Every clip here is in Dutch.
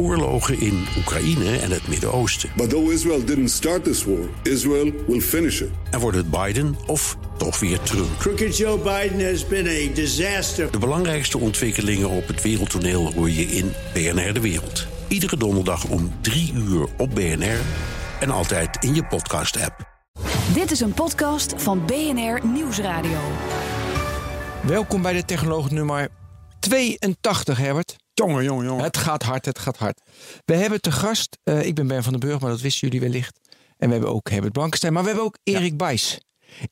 oorlogen in Oekraïne en het Midden-Oosten. But though Israel didn't start this war, Israel will finish it. En wordt het Biden of toch weer Trump? Crooked Joe Biden has been a disaster. De belangrijkste ontwikkelingen op het wereldtoneel hoor je in BNR De Wereld. Iedere donderdag om 3 uur op BNR en altijd in je podcast-app. Dit is een podcast van BNR Nieuwsradio. Welkom bij de Technoloog nummer 82, Herbert. Jongen, jongen, jongen. Het gaat hard, het gaat hard. We hebben te gast, eh, ik ben Ben van den Burg, maar dat wisten jullie wellicht. En we hebben ook Herbert Blankenstein, maar we hebben ook Erik Bijs.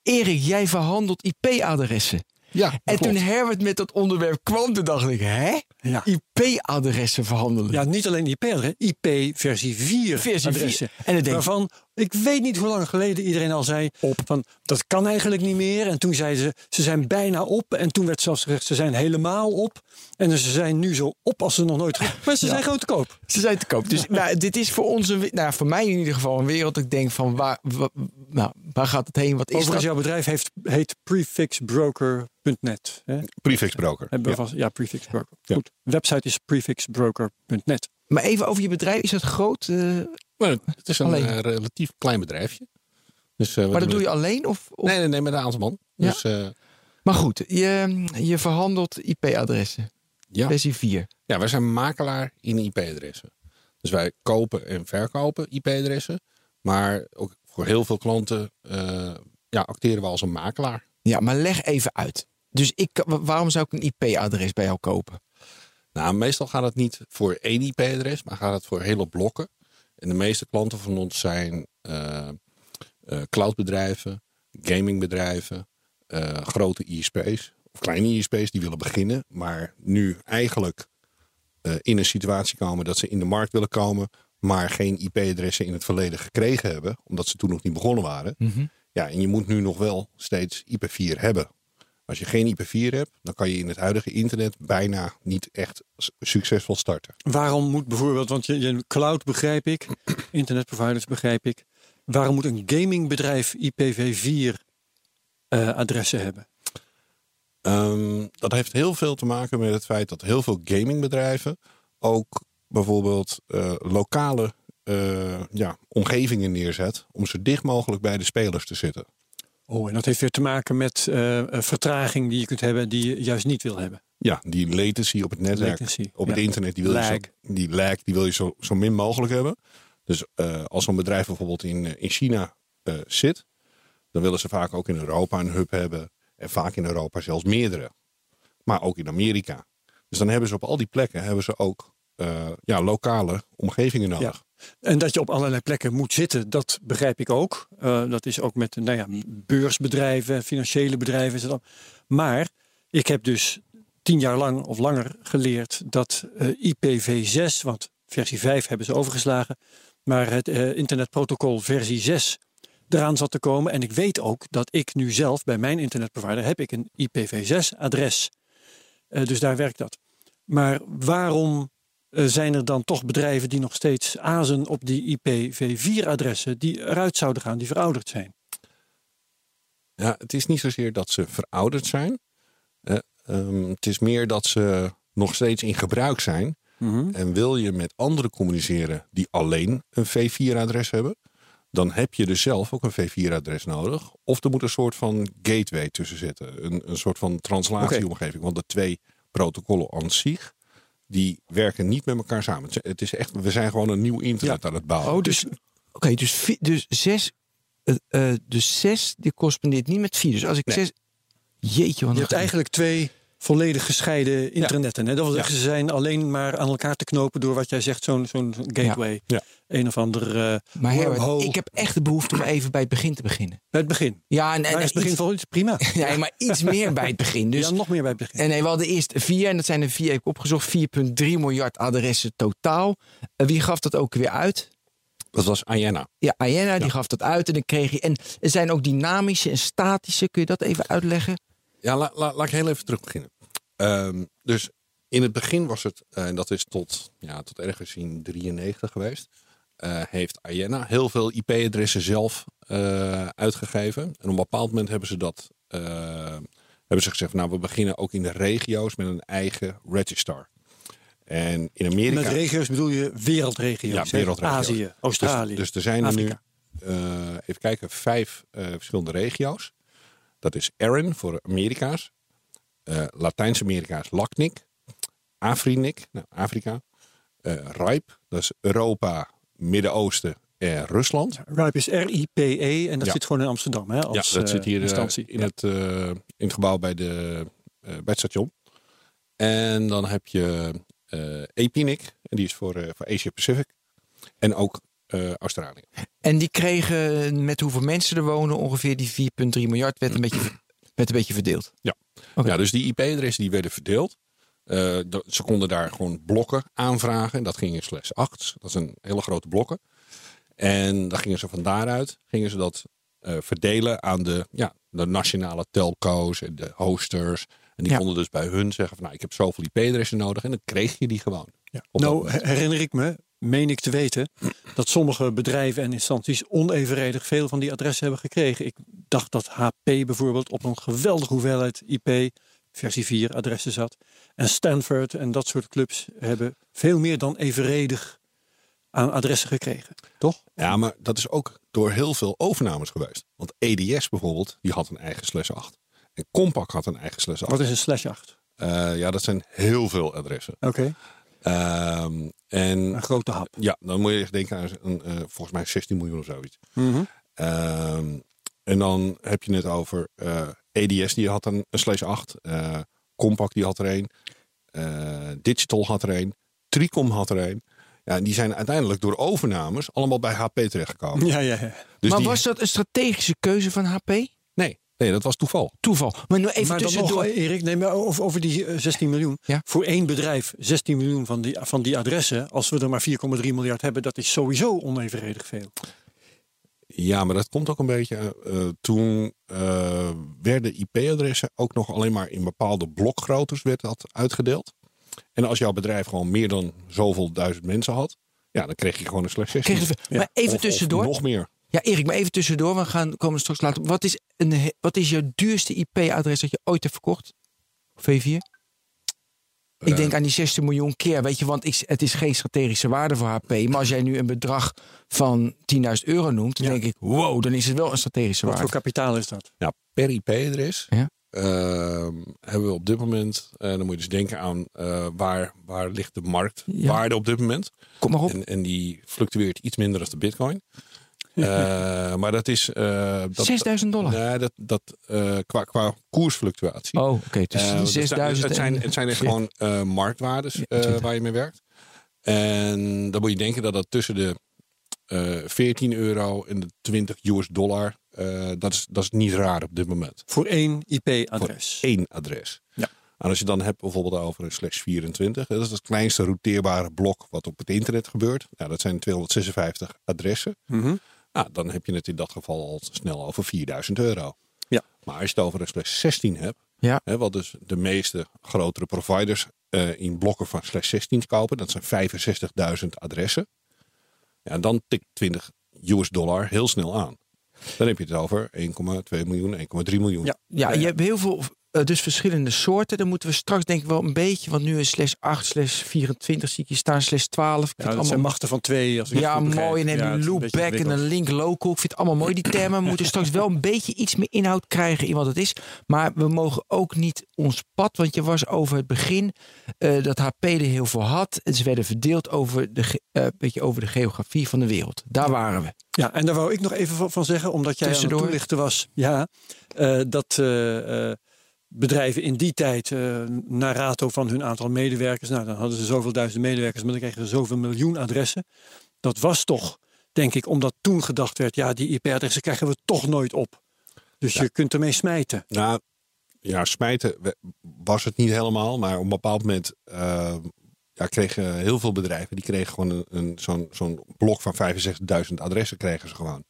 Erik, jij verhandelt IP-adressen. Ja, En klopt. toen Herbert met dat onderwerp kwam, toen dacht ik, hè? Ja. IP-adressen verhandelen. Ja, niet alleen IP-adres, IP versie 4 Versie adressen. 4. En ik- waarvan, ik weet niet hoe lang geleden iedereen al zei, van, dat kan eigenlijk niet meer. En toen zeiden ze, ze zijn bijna op. En toen werd zelfs gezegd, ze zijn helemaal op. En ze zijn nu zo op als ze nog nooit... Maar ze zijn gewoon te koop. Ze zijn te koop. Dus nou, dit is voor ons, een, we- nou, voor mij in ieder geval, een wereld. dat Ik denk van, waar, wa- nou, waar gaat het heen? Wat is Overigens, dat? jouw bedrijf heeft, heet prefixbroker.net. hè? Prefixbroker. Hebben we Ja. vast- ja, prefixbroker. Goed. Website is prefixbroker.net. Maar even over je bedrijf. Is het groot? eh, Maar het is een Alleen. eh, relatief klein bedrijfje. Dus, eh, maar dat doe je alleen? Of, of- Nee, nee, nee, met een aantal man. Ja. Dus eh, Maar goed, je, je verhandelt IP-adressen. ja. Versie 4. ja, wij zijn makelaar in IP-adressen. Dus wij kopen en verkopen IP-adressen. Maar ook voor heel veel klanten eh, ja, acteren we als een makelaar. Ja, maar leg even uit. Dus ik, wa- waarom zou ik een IP-adres bij jou kopen? Nou, meestal gaat het niet voor één IP-adres, maar gaat het voor hele blokken. En de meeste klanten van ons zijn eh, eh, cloudbedrijven, gamingbedrijven, eh, grote ISP's of kleine ISP's die willen beginnen, maar nu eigenlijk in een situatie komen dat ze in de markt willen komen, maar geen IP-adressen in het verleden gekregen hebben, omdat ze toen nog niet begonnen waren. Ja, en je moet nu nog wel steeds IP4 hebben. Als je geen IP4 hebt, dan kan je in het huidige internet bijna niet echt succesvol starten. Waarom moet bijvoorbeeld, want je, je cloud begrijp ik, internetproviders begrijp ik. Waarom moet een gamingbedrijf IPv4 eh, adressen hebben? Ehm, dat heeft heel veel te maken met het feit dat heel veel gamingbedrijven ook bijvoorbeeld eh, lokale eh, ja, omgevingen neerzet om zo dicht mogelijk bij de spelers te zitten. Oh, en dat heeft weer te maken met eh, vertraging die je kunt hebben, die je juist niet wil hebben. Ja, die latency op het netwerk, Latency, op het internet, die wil je, Lag. zo, die lag, die wil je zo, zo min mogelijk hebben. Dus eh, als zo'n bedrijf bijvoorbeeld in, eh, in China zit, dan willen ze vaak ook in Europa een hub hebben. En vaak in Europa zelfs meerdere. Maar ook in Amerika. Dus dan hebben ze op al die plekken hebben ze ook ja, lokale omgevingen nodig. En dat je op allerlei plekken moet zitten, dat begrijp ik ook. Eh, dat is ook met nou ja, beursbedrijven, financiële bedrijven. Maar ik heb dus tien jaar lang of langer geleerd dat eh, IPv6, want versie 5 hebben ze overgeslagen, maar het eh, internetprotocol versie 6 eraan zat te komen. En ik weet ook dat ik nu zelf bij mijn internetprovider heb ik een IPv6 adres. Dus daar werkt dat. Maar waarom eh, zijn er dan toch bedrijven die nog steeds azen op die IPv4-adressen die eruit zouden gaan, die verouderd zijn? Ja, het is niet zozeer dat ze verouderd zijn. Eh, ehm, het is meer dat ze nog steeds in gebruik zijn. En wil je met anderen communiceren die alleen een V4-adres hebben, dan heb je dus zelf ook een V4-adres nodig. Of er moet een soort van gateway tussen zitten. Een, een soort van translatieomgeving. Want de twee protocollen aan zich, die werken niet met elkaar samen. Het- is echt, we zijn gewoon een nieuw internet aan het bouwen. Oh, dus, oké, dus, dus zes, eh, eh, dus zes, die correspondeert niet met vier. Dus als ik Nee. zes, jeetje, wat Je hebt eigenlijk twee volledig gescheiden internetten. Hè? Dat wil zeggen, ze zijn alleen maar aan elkaar te knopen door wat jij zegt, zo'n zo'n gateway. Ja. Een of ander eh Maar Herbert, ik heb echt de behoefte om even bij het begin te beginnen. Bij het begin. Ja, en, Maar en is het begin iets, prima. nee, maar iets meer bij het begin. Dus, ja, nog meer bij het begin. en nee, we hadden eerst vier, en dat zijn er vier, heb ik opgezocht, 4,3 miljard adressen totaal. Eh, wie gaf dat ook weer uit? Dat was Ayana. Ja, Ayana, die gaf dat uit en dan kreeg je. En er zijn ook dynamische en statische. Kun je dat even uitleggen? Ja, la- la- laat ik heel even terug beginnen. Ehm, dus in het begin was het, eh, en dat is tot, ja, tot ergens in 93 geweest, eh, heeft Ayana heel veel IP-adressen zelf eh, uitgegeven. En op een bepaald moment hebben ze dat hebben ze gezegd, nou we beginnen ook in de regio's met een eigen register. En in Amerika. Met regio's bedoel je wereldregio's. Ja, wereldregio's. Azië, Australië. Dus, dus er zijn er nu, even kijken, vijf verschillende regio's. Dat is AREN voor Amerika's. eh, Latijns-Amerika's LACNIC. Afrinic, nou, Afrika. eh RIPE, dat is Europa, Midden-Oosten en Rusland. RIPE is R-I-P-E en dat Ja. zit gewoon in Amsterdam. Hè, ja, als, dat eh, zit hier eh, instantie. in, het, eh, in het gebouw bij, de, bij het station. En dan heb je EPINIC, en die is voor, voor Asia Pacific. En ook eh, Australië. En die kregen met hoeveel mensen er wonen ongeveer die 4,3 miljard werd een beetje, werd een beetje verdeeld. Oké. Ja, dus die IP-adressen die werden verdeeld. Eh, ze konden daar gewoon blokken aanvragen. En dat ging in slash 8. Dat zijn hele grote blokken. En dan gingen ze van daaruit gingen ze dat eh, verdelen aan de, ja, de nationale telco's en de hosters. En die Ja. konden dus bij hun zeggen van nou, ik heb zoveel IP-adressen nodig. En dan kreeg je die gewoon. Ja. Nou herinner ik me, meen ik te weten, dat sommige bedrijven en instanties onevenredig veel van die adressen hebben gekregen. Ik dacht dat HP bijvoorbeeld op een geweldige hoeveelheid IP, versie 4 adressen zat. En Stanford en dat soort clubs hebben veel meer dan evenredig aan adressen gekregen. Toch? Ja, maar dat is ook door heel veel overnames geweest. Want EDS bijvoorbeeld, die had een eigen slash 8. En Compaq had een eigen slash 8. Wat is een slash 8? Eh, ja, dat zijn heel veel adressen. Oké, Ehm, en een grote hap. ja, dan moet je echt denken aan een, eh, volgens mij 16 miljoen of zoiets. Mhm. Ehm, en dan heb je het over eh, EDS, die had een, een slash 8. eh Compaq die had er een. eh, Digital had er een. Tricom had er een. Ja, en die zijn uiteindelijk door overnames allemaal bij HP terechtgekomen. Ja, ja, ja. Dus maar die- was dat een strategische keuze van HP? Nee, nee, dat was toeval. Toeval. Maar nu even maar dan nog, tussendoor. Erik, neem maar over, over die eh, 16 miljoen. Ja. Voor één bedrijf 16 miljoen van die, van die adressen. Als we er maar 4,3 miljard hebben, dat is sowieso onevenredig veel. Ja, maar dat komt ook een beetje. eh, eh, toen eh, werden IP-adressen ook nog alleen maar in bepaalde blokgroottes werd dat uitgedeeld. En als jouw bedrijf gewoon meer dan zoveel duizend mensen had, ja, dan kreeg je gewoon een slecht 16. Kreeg je- Ja. Maar even Of- of tussendoor. nog meer. Ja, Erik, maar even tussendoor. We gaan komen straks later. Wat is, een, wat is jouw duurste IP-adres dat je ooit hebt verkocht? V4? Ik denk aan die 16 miljoen keer, weet je, want ik, het is geen strategische waarde voor HP. Maar als jij nu een bedrag van 10.000 euro noemt, dan Ja. denk ik, wow, dan is het wel een strategische Wat voor waarde. kapitaal is dat? Nou, per IP-adres Ja. ehm, hebben we op dit moment, eh, dan moet je dus denken aan eh, waar, waar ligt de marktwaarde op dit moment. Kom maar op. En, en die fluctueert iets minder dan de bitcoin. Eh, maar dat is... eh, dat, 6000 dollar. Nee, dat, dat, eh, qua, qua koersfluctuatie. Oh, oké. Dus Eh, want 6000. Het zijn, het zijn echt Shit. gewoon eh, marktwaardes eh, waar je mee werkt. En dan moet je denken dat dat tussen de eh 14 euro en de 20 US dollar, eh, dat, is, dat is niet raar op dit moment. Voor één IP-adres. Eén adres. Ja. En als je dan hebt bijvoorbeeld over een slash 24, dat is het kleinste routeerbare blok wat op het internet gebeurt. Nou, dat zijn 256 adressen. Mhm. Nou, dan heb je het in dat geval al snel over 4000 euro. Ja. Maar als je het over een slash 16 hebt, Ja. hè, wat dus de meeste grotere providers eh, in blokken van slash 16 kopen, dat zijn 65.000 adressen. Ja, dan tikt 20 US dollar heel snel aan. Dan heb je het over 1,2 miljoen, 1,3 miljoen. Ja. Ja, je hebt heel veel, eh, dus verschillende soorten. Dan moeten we straks denk ik wel een beetje, want nu is slash 8, slash 24 zie ik hier staan, slash 12. Ik Ja, dat zijn allemaal machten van twee. Als ik Ja, mooi. En Ja, een loopback en een link local. Ik vind het allemaal mooi. Die termen moeten straks wel een beetje iets meer inhoud krijgen in wat het is. Maar we mogen ook niet ons pad, want je was over het begin eh, dat HP er heel veel had. En ze werden verdeeld over de, eh, beetje over de geografie van de wereld. Daar waren we. Ja, en daar wou ik nog even van- zeggen, omdat jij aan het Tussendoor. toelichten was. Ja, dat bedrijven in die tijd, eh naar rato van hun aantal medewerkers, nou dan hadden ze zoveel duizend medewerkers, maar dan kregen ze zoveel miljoen adressen. Dat was toch, denk ik, omdat toen gedacht werd, ja, die IP-adressen krijgen we toch nooit op. Dus je kunt ermee smijten. Nou, ja, smijten was het niet helemaal. Maar op een bepaald moment eh, ja, kregen heel veel bedrijven... die kregen gewoon een, een, zo'n zo'n blok van 65.000 adressen kregen ze gewoon.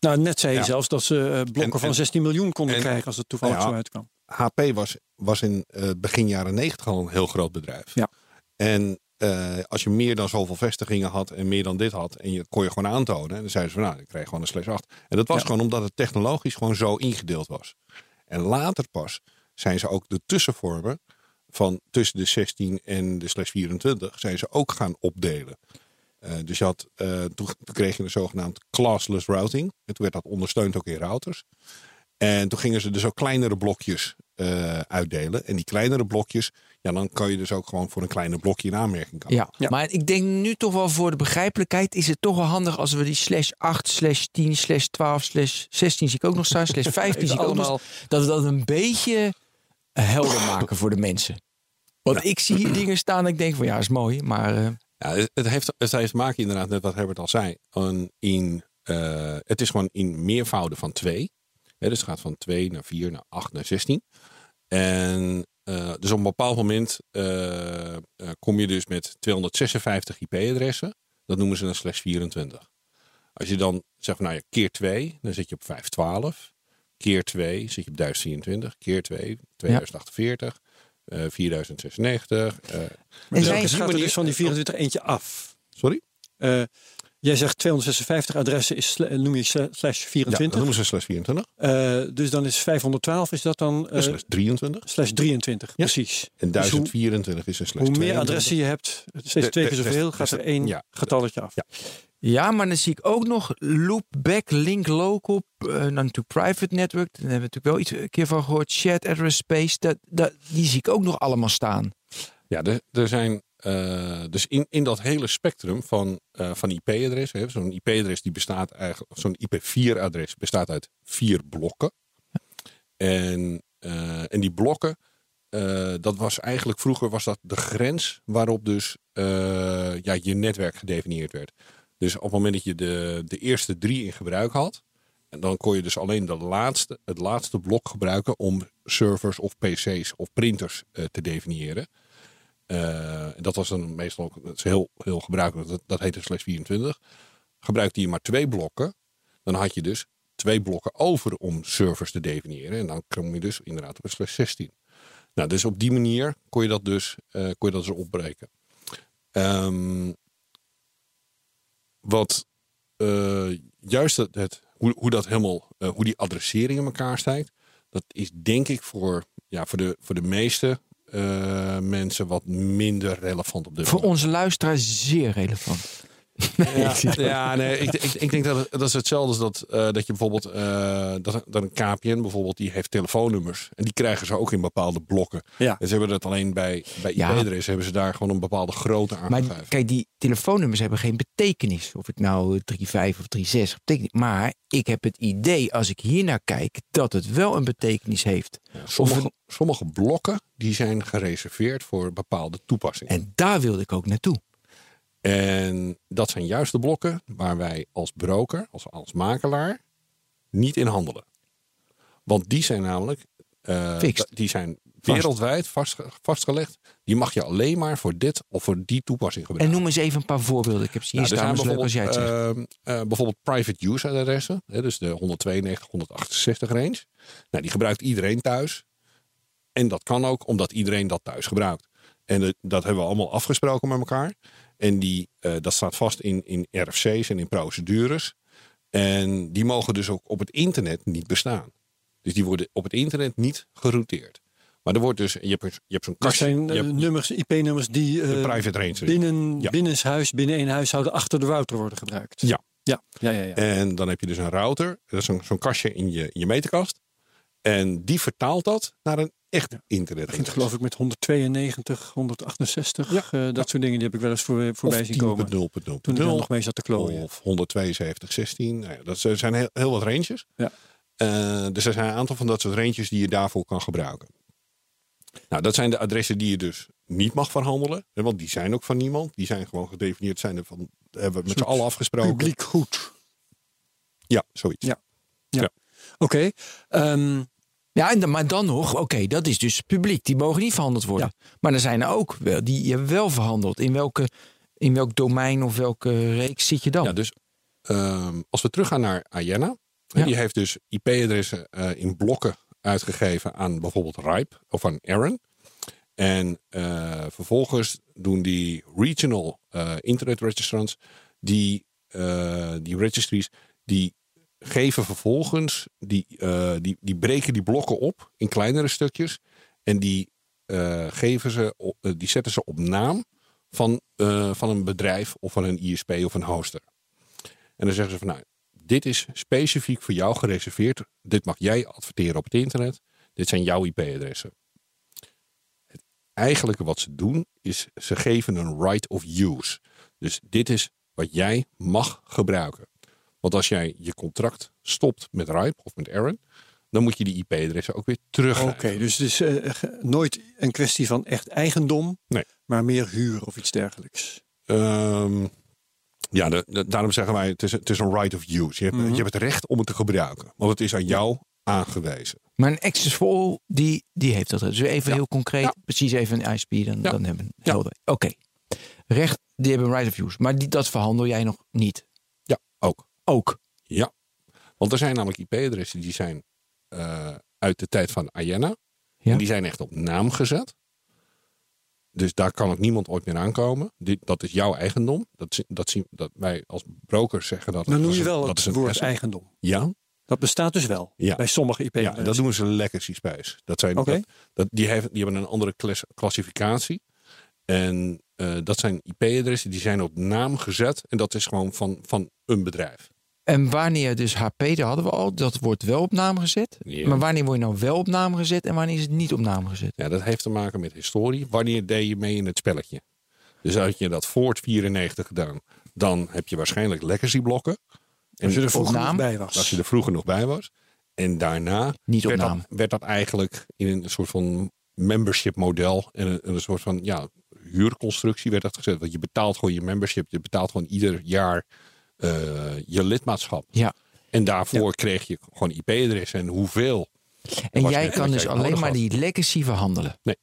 Nou, net zei je Ja. zelfs dat ze eh, blokken En- van en- 16 miljoen konden en- krijgen als het toevallig Ja. zo uitkwam. HP was, was in eh, begin jaren 90 al een heel groot bedrijf. Ja. En eh, als je meer dan zoveel vestigingen had en meer dan dit had... en je kon je gewoon aantonen... dan zeiden ze van nou, ik krijg gewoon een slash 8. En dat was Ja. gewoon omdat het technologisch gewoon zo ingedeeld was. En later pas zijn ze ook de tussenvormen van tussen de 16 en de slash 24 zijn ze ook gaan opdelen. Eh, dus je had, eh, toen, toen kreeg je een zogenaamd classless routing. En toen werd dat ondersteund ook in routers. En toen gingen ze dus ook kleinere blokjes eh, uitdelen. En die kleinere blokjes, ja, dan kan je dus ook gewoon voor een kleine blokje in aanmerking komen. Ja, maar ik denk nu toch wel voor de begrijpelijkheid is het toch wel handig als we die slash 8, slash 10, slash 12, slash 16 zie ik ook nog staan, slash 15 zie ik ook nog, dat we dat een beetje helder maken voor de mensen. Want ik zie hier dingen staan en ik denk van ja, is mooi, maar eh, Ja, het, heeft, het heeft te maken inderdaad met wat Herbert al zei. Een in, eh, het is gewoon in meervouden van 2. dus het gaat van 2 naar 4 naar 8 naar 16. En eh, dus op een bepaald moment eh, kom je dus met 256 IP-adressen. Dat noemen ze een slash 24. Als je dan zegt nou ja, keer 2, dan zit je op 512. Keer 2 zit je op 1024. Keer 2, 2048. eh 4096. eh, En Dus zijn er er dus van die 24 eentje af. sorry? Eh, jij zegt 256 adressen is, noem je sla- slash Ja, dat 24. noemen ze slash 24. Eh, dus dan is 512 is dat dan eh, slash 23. slash 23. Precies. En Dus hoe, 1024 is een slash hoe meer 22. adressen je hebt, steeds twee keer zoveel, gaat er één ja. getalletje af. Ja. Ja, maar dan zie ik ook nog loopback, link local, uh, dan to private network. Daar hebben we natuurlijk wel iets een keer van gehoord. Shared address space, dat, dat, die zie ik ook nog allemaal staan. Ja, er, zijn eh, dus in, in dat hele spectrum van, eh, van IP-adressen. Zo'n IP-adres die bestaat eigenlijk, zo'n IP4-adres bestaat uit vier blokken. En, eh, en die blokken, eh, dat was eigenlijk vroeger was dat de grens waarop dus eh, ja, je netwerk gedefinieerd werd. Dus op het moment dat je de, de eerste drie in gebruik had, en dan kon je dus alleen de laatste, het laatste blok gebruiken om servers of PC's of printers eh, te definiëren. En dat was dan meestal ook is heel, heel gebruikelijk. Dat, dat heette slash 24. Gebruikte je maar twee blokken, dan had je dus twee blokken over om servers te definiëren. En dan kom je dus inderdaad op een slash 16. Nou, dus op die manier kon je dat dus, eh, kon je dat dus opbreken. Ehm, wat eh, juist het, het, hoe, hoe dat helemaal, eh, hoe die adressering in elkaar stijgt, dat is denk ik voor, ja, voor, de, voor de meeste eh, mensen wat minder relevant op dit Voor moment. onze luisteraar zeer relevant. Ja, ja nee, ik, ik, ik denk dat het, dat is hetzelfde als dat, eh, dat je bijvoorbeeld eh, dat, dat een KPN bijvoorbeeld die heeft telefoonnummers en die krijgen ze ook in bepaalde blokken. Ja. En ze hebben dat alleen bij bij Ja. IP-adres hebben ze daar gewoon een bepaalde grootte aan Maar kijk, die telefoonnummers hebben geen betekenis. Of ik nou 3.5 of 3.6 betekent. Maar ik heb het idee, als ik hier naar kijk, dat het wel een betekenis heeft. Sommige, sommige blokken die zijn gereserveerd voor bepaalde toepassingen. En daar wilde ik ook naartoe. En dat zijn juist de blokken waar wij als broker, als, als makelaar, niet in handelen. Want die zijn namelijk eh, die zijn wereldwijd vastge- vastgelegd. Die mag je alleen maar voor dit of voor die toepassing En gebruiken. noem eens even een paar voorbeelden. Ik heb ze hier Nou, staan, is leuk als jij het zegt. bijvoorbeeld, ehm, eh, bijvoorbeeld private use adressen. Hè, dus de 192, 168 range. Nou, die gebruikt iedereen thuis. En dat kan ook omdat iedereen dat thuis gebruikt. En dat hebben we allemaal afgesproken met elkaar. En die, eh, dat staat vast in, in RFC's en in procedures. En die mogen dus ook op het internet niet bestaan. Dus die worden op het internet niet gerouteerd. Maar er wordt dus, je hebt, je hebt zo'n Dat kastje. zijn je eh, hebt nummers, IP-nummers die range. binnen, Ja. binnenshuis, binnen één huishouden achter de router worden gebruikt. Ja. Ja, ja, ja. ja. En dan heb je dus een router. Dat is zo'n zo'n kastje in je, in je meterkast. En die vertaalt dat naar een echt internet. begint geloof ik met 192, 168. Ja. eh, dat soort dingen die heb ik wel eens voor, voorbij zien komen. Toen ik 10.0.0.0 nog mee zat te klooien. of 172, 16. Nou ja, dat zijn heel, heel wat ranges. Ja. Eh, dus er zijn een aantal van dat soort ranges die je daarvoor kan gebruiken. Nou, dat zijn de adressen die je dus niet mag verhandelen. hè, Want die zijn ook van niemand. Die zijn gewoon gedefinieerd. Zijn er van, hebben we met z'n allen afgesproken. Publiek goed. Ja, zoiets. Ja. Oké. ehm, Ja, en dan, maar dan nog, oké, dat is dus publiek. Die mogen niet verhandeld worden. Maar er zijn er ook wel, die je wel verhandeld. In, welke, in welk domein of welke reeks zit je dan? Ja, dus ehm, als we teruggaan naar Ayana. Ja. Die heeft dus IP-adressen eh, in blokken uitgegeven aan bijvoorbeeld Ripe of aan Aaron. En eh, vervolgens doen die regional eh, internet registrants, die, die registries, die geven vervolgens, die, eh, die, die breken die blokken op in kleinere stukjes. En die eh, geven ze, eh, die zetten ze op naam van, van een bedrijf of van een ISP of een hoster. En dan zeggen ze van nou, dit is specifiek voor jou gereserveerd. Dit mag jij adverteren op het internet. Dit zijn jouw IP-adressen. Het eigenlijke wat ze doen is ze geven een right of use. Dus dit is wat jij mag gebruiken. Want als jij je contract stopt met Ripe of met Aaron, dan moet je die IP-adressen ook weer terug. Oké, dus het is eh, ge- nooit een kwestie van echt eigendom, Nee. maar meer huur of iets dergelijks. Ehm, ja, de- de- daarom zeggen wij het is, het is een right of use. Je hebt, Mhm. je hebt het recht om het te gebruiken, want het is aan jou aangewezen. Maar een Access for All, die, die heeft dat. Dus even heel concreet, Ja. precies even een ISP, dan, Ja. dan hebben we. Oké, recht, die hebben een right of use. Maar die, dat verhandel jij nog niet. Ja, ook. Ja, want er zijn namelijk IP-adressen die zijn eh, uit de tijd van Ayana. Ja. En die zijn echt op naam gezet. Dus daar kan ook niemand ooit meer aankomen. Dit, dat is jouw eigendom. Dat, dat, zien, dat wij als brokers zeggen dat. Dan dat noem is je een- wel dat het is een woord asset. eigendom. Ja, Dat bestaat dus wel Ja. bij sommige IP. ja, en dat noemen ze legacy space. Dat zijn, Oké. dat, dat, die, hebben, die hebben een andere klas- klassificatie. En eh, dat zijn IP-adressen die zijn op naam gezet. En dat is gewoon van, van een bedrijf. En wanneer dus HP, daar hadden we al, dat wordt wel op naam gezet. Ja. Maar wanneer word je nou wel op naam gezet en wanneer is het niet op naam gezet? Ja, dat heeft te maken met historie. Wanneer deed je mee in het spelletje? Dus had je dat voor het 94 gedaan, dan heb je waarschijnlijk legacy blokken. Als je er vroeger naam? nog bij was. Als je er vroeger nog bij was. En daarna Niet op werd, naam. dat, werd dat eigenlijk in een soort van membership model en een, een soort van ja, huurconstructie werd dat gezet. Want je betaalt gewoon je membership. Je betaalt gewoon ieder jaar eh, je lidmaatschap. Ja. En daarvoor kreeg je gewoon IP-adressen en hoeveel. En jij kan dus alleen maar had. die legacy verhandelen. Nee.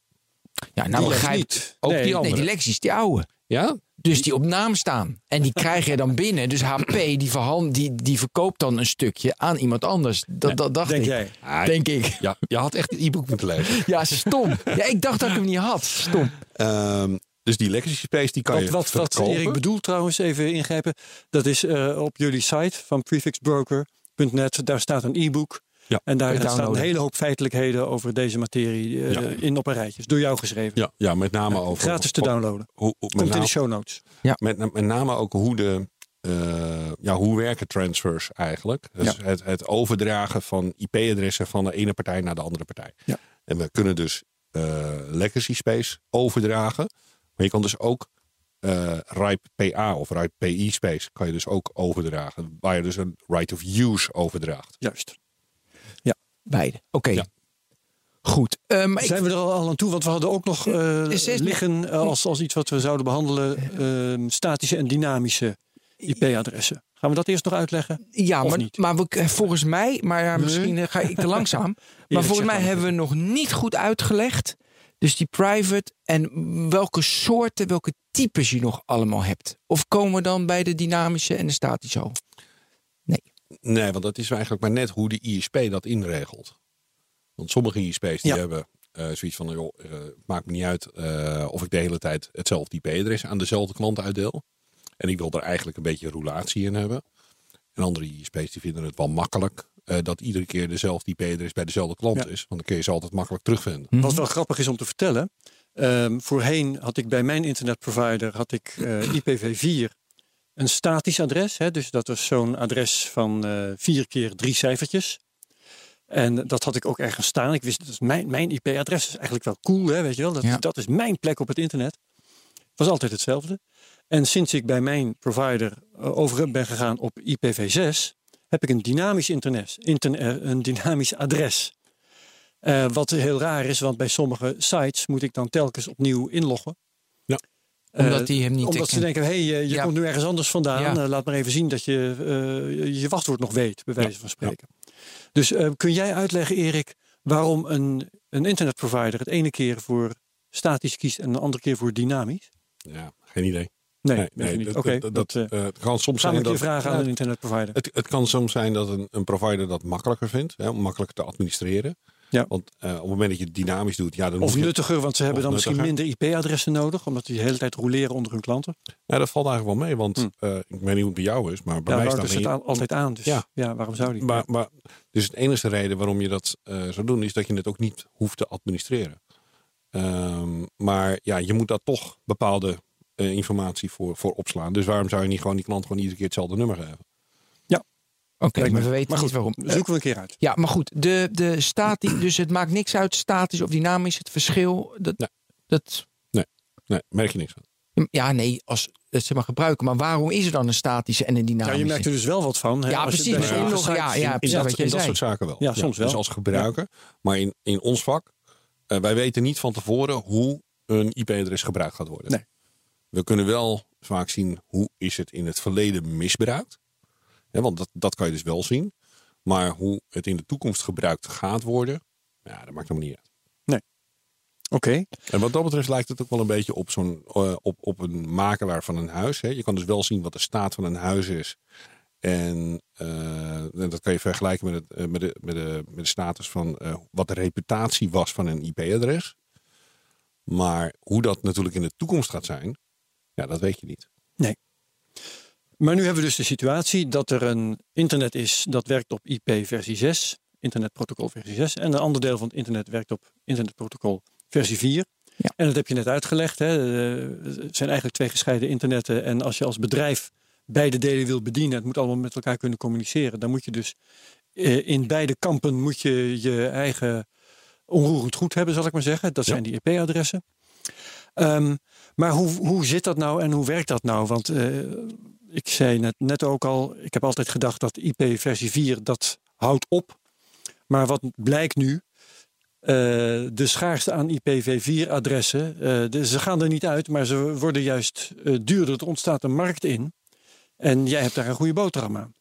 Ja, nou Die begrijp niet. Ook Nee, die Nee, andere. die legacy is die oude. Ja? Dus die op naam staan. En die krijg je dan binnen. Dus HP die, verhand, die, die verkoopt dan een stukje aan iemand anders. Dat, dat dacht Denk ik. jij? Ah, Denk ik. Ja, je had echt het e-book moeten lezen. Ja, stom. Ja, ik dacht dat ik hem niet had. Stom. Ehm, dus die legacy space die kan Wat, je wat, wat verkopen. Erik bedoelt trouwens, even ingrijpen. Dat is eh, op jullie site van prefixbroker.net. Daar staat een e-book. Ja, en daar staat een hele hoop feitelijkheden over deze materie eh, Ja. in op een rijtje. Is door jou geschreven. Ja, ja, met name over... Gratis te downloaden. Hoe, hoe- Komt in de show notes. met, met name ook hoe de... eh, ja, hoe werken transfers eigenlijk? Dus Ja. het, het overdragen van IP-adressen van de ene partij naar de andere partij. Ja. En we kunnen dus eh, legacy space overdragen. Maar je kan dus ook eh RIPE PA of RIPE PI space kan je dus ook overdragen. Waar je dus een right of use overdraagt. Juist. Beide. Oké. Ja. Goed. Eh, ik- Zijn we er al aan toe? Want we hadden ook nog eh, liggen als, als iets wat we zouden behandelen. eh, statische en dynamische IP-adressen. Gaan we dat eerst nog uitleggen? ja, maar, niet? maar we, volgens mij, maar ja, misschien ga ik te langzaam. Maar volgens mij hebben we nog niet goed uitgelegd. Dus die private en welke soorten, welke types je nog allemaal hebt. Of komen we dan bij de dynamische en de statische al? Nee, want dat is eigenlijk maar net hoe de ISP dat inregelt. Want sommige ISP's die Ja. hebben eh, zoiets van, joh, eh, het maakt me niet uit eh, of ik de hele tijd hetzelfde IP-adres aan dezelfde klant uitdeel. En ik wil er eigenlijk een beetje roulatie in hebben. En andere ISP's die vinden het wel makkelijk eh, dat iedere keer dezelfde IP-adres bij dezelfde klant Ja. is. Want dan kun je ze altijd makkelijk terugvinden. Wat wel grappig is om te vertellen. ehm, voorheen had ik bij mijn internetprovider had ik eh, IPv4 een statisch adres. Hè, dus dat was zo'n adres van eh, vier keer drie cijfertjes. En dat had ik ook ergens staan. Ik wist dat is mijn, mijn IP-adres is eigenlijk wel cool, hè, weet je wel. Dat, Ja. dat is mijn plek op het internet. Was altijd hetzelfde. En sinds ik bij mijn provider over ben gegaan op IPv6, heb ik een dynamisch internet, interne- eh, een dynamisch adres. Eh, wat heel raar is, want bij sommige sites moet ik dan telkens opnieuw inloggen. Ja. Omdat Eh, die hem niet Omdat ze denken, hé, hey, je, je Ja. komt nu ergens anders vandaan. Ja. Laat maar even zien dat je eh, je- wachtwoord nog weet, bij wijze van spreken. Dus eh, kun jij uitleggen, Erik, waarom een, een internetprovider het ene keer voor statisch kiest en de andere keer voor dynamisch? Ja, geen idee. Nee, niet. dat- Oké, dat, dat, dat, eh, eh, het kan soms zijn dat, vragen aan Ja, een internetprovider. Het, het kan soms zijn dat een, een provider dat makkelijker vindt, hè, om makkelijker te administreren. Ja. Want eh, op het moment dat je het dynamisch doet, ja, dan Of je, nuttiger, want ze hebben dan misschien minder IP-adressen nodig, omdat die de hele tijd roleren onder hun klanten. Ja, dat valt eigenlijk wel mee, want Hm. ik weet niet hoe het bij jou is, maar bij Ja, mij staat aan- altijd aan, dus Ja. ja, waarom zou die? maar, maar, dus de enige reden waarom je dat zou doen, is dat je het ook niet hoeft te administreren. Ehm, maar ja, je moet daar toch bepaalde eh, informatie voor, voor opslaan. Dus waarom zou je niet gewoon die klant gewoon iedere keer hetzelfde nummer geven? Oké, Lijkt me. maar we weten Maar niet waarom. Zoeken we een keer uit. Ja, maar goed, de, de stati dus het maakt niks uit, statisch of dynamisch, het verschil. Dat, Nee. dat, Nee, merk je niks van. ja, nee, als het ze maar gebruiken. Maar waarom is er dan een statische en een Ja, dynamische? je merkt er dus wel wat van. hè, Ja, als je precies, sommige nog, ja, ja, In, precies dat, in soort zaken wel. Ja, soms wel. Dus als gebruiker. Maar in, in ons vak, eh, wij weten niet van tevoren hoe een IP-adres gebruikt gaat worden. Nee. We kunnen wel vaak zien hoe is het in het verleden misbruikt. Hè, want dat, dat kan je dus wel zien. Maar hoe het in de toekomst gebruikt gaat worden, ja, dat maakt helemaal niet uit. Oké, En wat dat betreft lijkt het ook wel een beetje op, zo'n, eh, op, op een makelaar van een huis. Hè. Je kan dus wel zien wat de staat van een huis is. En eh, en dat kan je vergelijken met, het, eh, met, de, met, de, met de status van wat de reputatie was van een IP-adres. Maar hoe dat natuurlijk in de toekomst gaat zijn, ja, dat weet je niet. maar nu hebben we dus de situatie dat er een internet is dat werkt op IP versie 6, internetprotocol versie 6. En een ander deel van het internet werkt op internetprotocol versie 4. Ja. En dat heb je net uitgelegd. Hè. Eh, Het zijn eigenlijk twee gescheiden internetten. En als je als bedrijf beide delen wil bedienen, het moet allemaal met elkaar kunnen communiceren. Dan moet je dus eh, in beide kampen moet je je eigen onroerend goed hebben, zal ik maar zeggen. Dat Ja. zijn die IP-adressen. Ehm, maar hoe, hoe zit dat nou en hoe werkt dat nou? Want eh, ik zei net, net ook al, ik heb altijd gedacht dat IP versie 4 dat houdt op. Maar wat blijkt nu? Eh, de schaarste aan IPv4-adressen, ze gaan er niet uit, maar ze worden juist eh, duurder. Er ontstaat een markt in en jij hebt daar een goede boterham aan.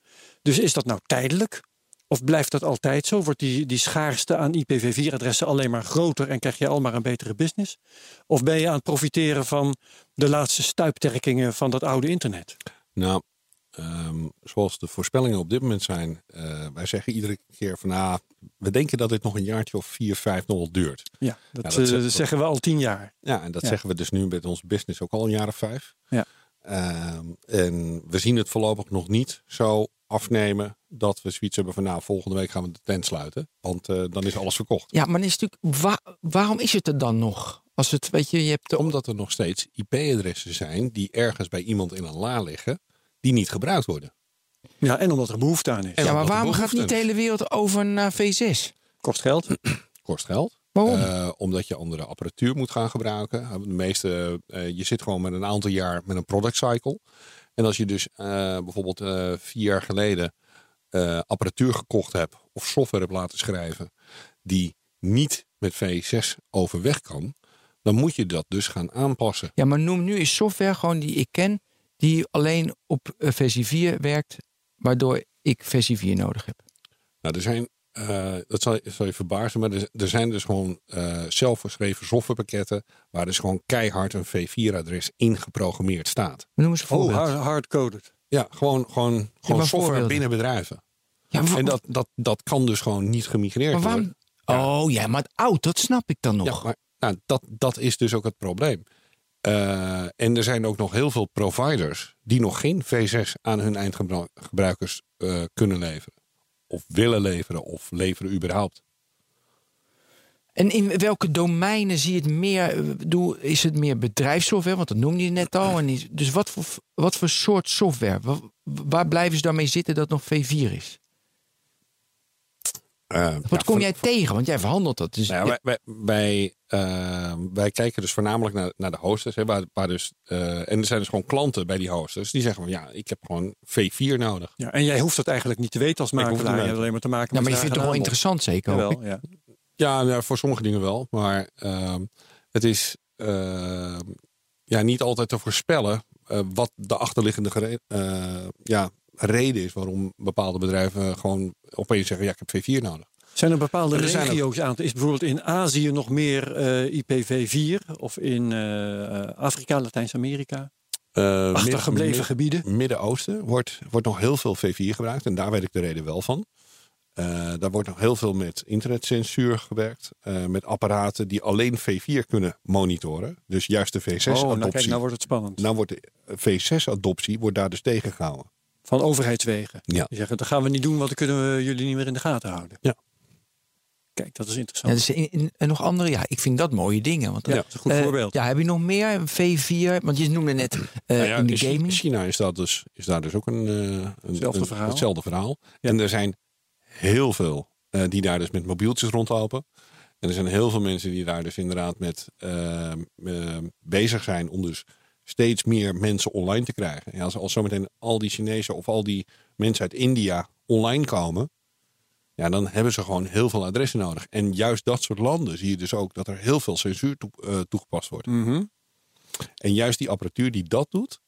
Dus is dat nou tijdelijk? Of blijft dat altijd zo? Wordt die, die schaarste aan IPv4-adressen alleen maar groter en krijg je al maar een betere business? Of ben je aan het profiteren van de laatste stuipterkingen van dat oude internet? Nou, ehm, zoals de voorspellingen op dit moment zijn, eh, wij zeggen iedere keer van nou, we denken dat dit nog een jaartje of vier, vijf nog wel duurt. Ja, dat, Ja, dat eh, zegt- zeggen we al tien jaar. Ja, en dat Ja. zeggen we dus nu met ons business ook al een jaar of vijf. Ja. Ehm, en we zien het voorlopig nog niet zo afnemen dat we zoiets hebben van nou, volgende week gaan we de tent sluiten. Want eh, dan is alles verkocht. Ja, maar dan is natuurlijk, wa- waarom is het er dan nog? Als het, weet je, je hebt de, Omdat er nog steeds IP-adressen zijn die ergens bij iemand in een la liggen, die niet gebruikt worden. Ja, en omdat er behoefte aan is. En ja, maar waarom gaat niet de hele wereld over naar V6? Kost geld. Kost geld. Waarom? Eh, omdat je andere apparatuur moet gaan gebruiken. De meeste, eh, je zit gewoon met een aantal jaar met een product cycle. En als je dus eh, bijvoorbeeld eh, vier jaar geleden eh, apparatuur gekocht hebt of software hebt laten schrijven die niet met V6 overweg kan, dan moet je dat dus gaan aanpassen. Ja, maar noem nu eens software gewoon die ik ken, die alleen op eh, versie 4 werkt, waardoor ik versie 4 nodig heb. Nou, er zijn, eh, dat zal, zal je verbazen, maar er, er zijn dus gewoon eh zelfgeschreven softwarepakketten waar dus gewoon keihard een V4-adres ingeprogrammeerd staat. Noem eens een Oh, hard- hardcoded. Ja, gewoon, gewoon, gewoon software binnen bedrijven. ja, En dat, dat, dat kan dus gewoon niet gemigreerd maar waarom? worden. Oh ja, maar het oud, dat snap ik dan nog. Ja, maar nou, dat, dat is dus ook het probleem. Eh, en er zijn ook nog heel veel providers die nog geen V6 aan hun eindgebruikers eh, kunnen leveren. Of willen leveren of leveren überhaupt. En in welke domeinen zie je het meer? eh, bedoel, Is het meer bedrijfssoftware? Want dat noemde je net al. En is, dus wat voor, wat voor soort software? Wa- Waar blijven ze dan mee zitten dat nog V4 is? Eh, Wat ja, kom van- jij tegen? Want jij verhandelt dat. Dus, Nou ja, wij, wij, wij, eh, wij kijken dus voornamelijk naar, naar de hosters. Hè, waar, waar dus, eh, en er zijn dus gewoon klanten bij die hosters. Die zeggen van ja, ik heb gewoon V4 nodig. Ja, en jij hoeft dat eigenlijk niet te weten als makelaar. Je te hebt alleen maar te maken ja, met maar je vindt het toch wel interessant zeker? Jawel, ja. Ja, nou, voor sommige dingen wel. Maar ehm, het is eh, ja, niet altijd te voorspellen eh, wat de achterliggende eh, ja, reden is waarom bepaalde bedrijven gewoon opeens zeggen ja, ik heb V4 nodig. Zijn er bepaalde Er zijn regio's aan? Is bijvoorbeeld in Azië nog meer eh, IPv4 of in eh, Afrika, Latijns-Amerika? Eh, Achtergebleven gebieden? Midden-Oosten wordt, wordt nog heel veel V4 gebruikt. En daar weet ik de reden wel van. Daar wordt nog heel veel met internetcensuur gewerkt. met apparaten die alleen V4 kunnen monitoren. Dus juist de oh, nou V6-adoptie. kijk, nou wordt het spannend. nou wordt de V6-adoptie wordt daar dus tegengehouden. Van overheidswegen. Ja. Die zeggen, dat gaan we niet doen, want dan kunnen we jullie niet meer in de gaten houden. Ja. Kijk, dat is Ja, interessant. dus in, in- en nog andere, ja, ik vind dat mooie dingen. Want, Ja, dat is een goed eh, voorbeeld. Ja, heb je nog meer? V4, want je noemde net eh, Nou ja, in de in Chi- gaming. China is, dat dus, is daar dus ook een, eh, een, Hetzelfde een- verhaal. hetzelfde verhaal. Ja. En er zijn heel veel eh, die daar dus met mobieltjes rondlopen. En er zijn heel veel mensen die daar dus inderdaad met eh, eh, bezig zijn om dus steeds meer mensen online te krijgen. Ja, als, als zometeen al die Chinezen of al die mensen uit India online komen, ja, dan hebben ze gewoon heel veel adressen nodig. En juist dat soort landen zie je dus ook dat er heel veel censuur toe- eh, toegepast wordt. Mhm. En juist die apparatuur die dat doet,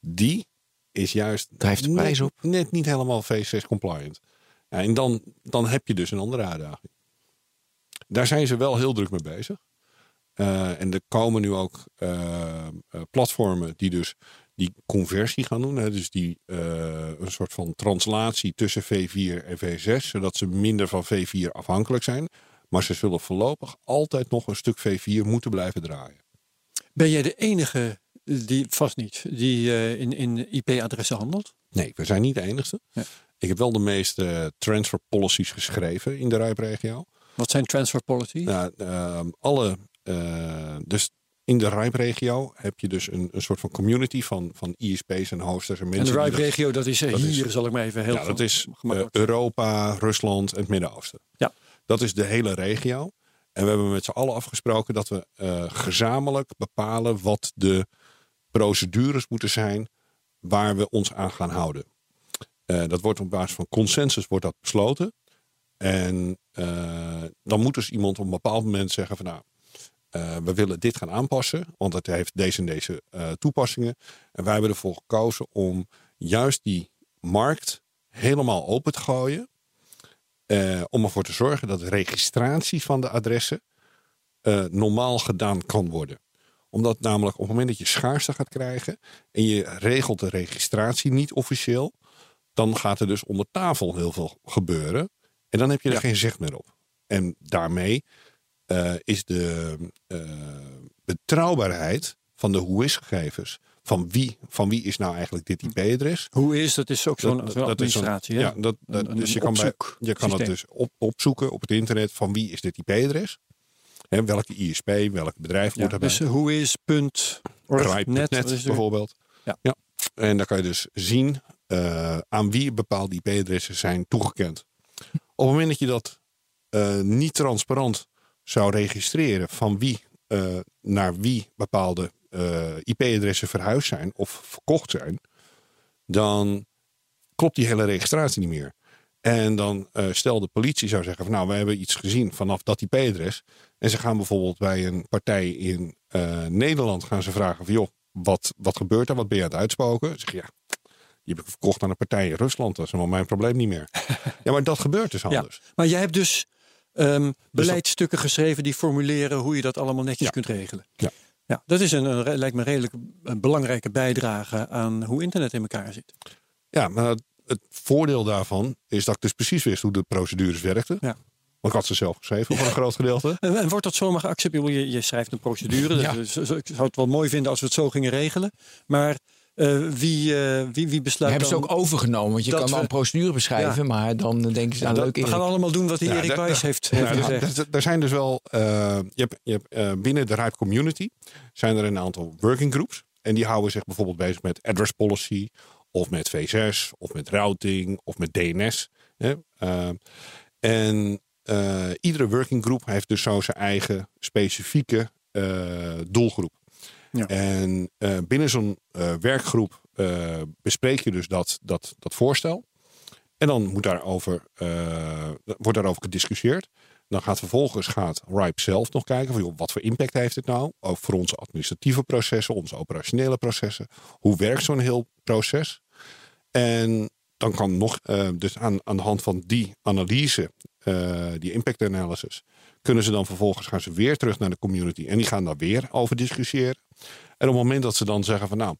die is juist Drijft de net- prijs op. Net niet helemaal V6 compliant. Ja, en dan, dan heb je dus een andere uitdaging. Daar zijn ze wel heel druk mee bezig. Eh, en er komen nu ook eh, platformen die dus die conversie gaan doen. Hè, dus die eh, een soort van translatie tussen V4 en V6. Zodat ze minder van V4 afhankelijk zijn. Maar ze zullen voorlopig altijd nog een stuk V4 moeten blijven draaien. Ben jij de enige, die vast niet, die eh, in, in IP-adressen handelt? Nee, we zijn niet de enigste. Ja. Ik heb wel de meeste transfer policies geschreven in de Rijpregio. Wat zijn transfer policy? Ja, ehm, alle, eh, dus in de Rijpregio heb je dus een, een soort van community van, van ISP's en hosters en en mensen. de die RIPE-regio, dat is eh, dat hier, is- zal ik maar even heel ja, dat is eh. Europa, Rusland en het Midden-Oosten. Ja. Dat is de hele regio. En we hebben met z'n allen afgesproken dat we eh, gezamenlijk bepalen wat de procedures moeten zijn waar we ons aan gaan houden. Eh, dat wordt op basis van consensus wordt dat besloten. En eh, dan moet dus iemand op een bepaald moment zeggen van nou, eh, we willen dit gaan aanpassen, want het heeft deze en deze eh, toepassingen. En wij hebben ervoor gekozen om juist die markt helemaal open te gooien. eh, om ervoor te zorgen dat de registratie van de adressen normaal gedaan kan worden. Omdat namelijk op het moment dat je schaarste gaat krijgen en je regelt de registratie niet officieel, dan gaat er dus onder tafel heel veel gebeuren. En dan heb je er Ja. geen zicht meer op. En daarmee eh, is de eh, betrouwbaarheid van de whois-gegevens. Van wie, van wie is nou eigenlijk dit IP-adres? Hoe is dat? is ook zo'n dat is administratie. Ja, dat, dat, Een- een dus je kan, bij, je kan het dus op, opzoeken op het internet van wie is dit IP-adres. Hè, welke ISP, welk bedrijf Ja, wordt daarbij. dus hoe is punt net, is bijvoorbeeld. Ja. En dan kan je dus zien eh, aan wie bepaalde IP-adressen zijn toegekend. Op het moment dat je dat niet transparant zou registreren van wie eh, naar wie bepaalde eh, IP-adressen verhuisd zijn of verkocht zijn, dan klopt die hele registratie niet meer. En dan eh stel de politie zou zeggen van nou, we hebben iets gezien vanaf dat IP-adres. En ze gaan bijvoorbeeld bij een partij in Nederland gaan ze vragen van joh, wat, wat gebeurt er? Wat ben je aan het uitspoken? Zeg je, ja, die heb ik verkocht aan een partij in Rusland. Dat is helemaal mijn probleem niet meer. ja, maar dat gebeurt dus Ja. anders. Maar jij hebt dus ehm, beleidsstukken geschreven die formuleren hoe je dat allemaal netjes kunt regelen. Ja. Ja, dat is een, een, lijkt me een redelijk een belangrijke bijdrage aan hoe internet in elkaar zit. Ja, maar het, voordeel daarvan is dat ik dus precies wist hoe de procedures werkten. Ja. Want ik had ze zelf geschreven voor een groot gedeelte. En, en wordt dat zomaar geaccepteerd? Je, je schrijft een procedure. Ja. Dus, dus ik zou het wel mooi vinden als we het zo gingen regelen. Maar eh, wie, eh, wie, wie We besluit hebben ze ook overgenomen. Want je kan wel we- een procedure beschrijven, Ja. maar dan denken ze, Ja, nou dat- leuk we gaan allemaal doen wat die Ja, Erik Wijs heeft, heeft Ja, gezegd. daar zijn dus wel, eh, je hebt, je hebt, eh, binnen de Ripe Community zijn er een aantal working groups. En die houden zich bijvoorbeeld bezig met address policy, of met V6, of met routing, of met DNS. Hè? Eh, en eh, iedere working group heeft dus zo zijn eigen specifieke eh, doelgroep. Ja. En eh, binnen zo'n eh, werkgroep eh, bespreek je dus dat, dat, dat voorstel. En dan moet daarover, wordt daarover gediscussieerd. Dan gaat vervolgens gaat RIPE zelf nog kijken van joh, wat voor impact heeft het nou? Ook voor onze administratieve processen, onze operationele processen. Hoe werkt zo'n heel proces? En dan kan nog, eh, dus aan, aan de hand van die analyse, eh, die impact analysis, kunnen ze dan vervolgens gaan ze weer terug naar de community. En die gaan daar weer over discussiëren. En op het moment dat ze dan zeggen van nou,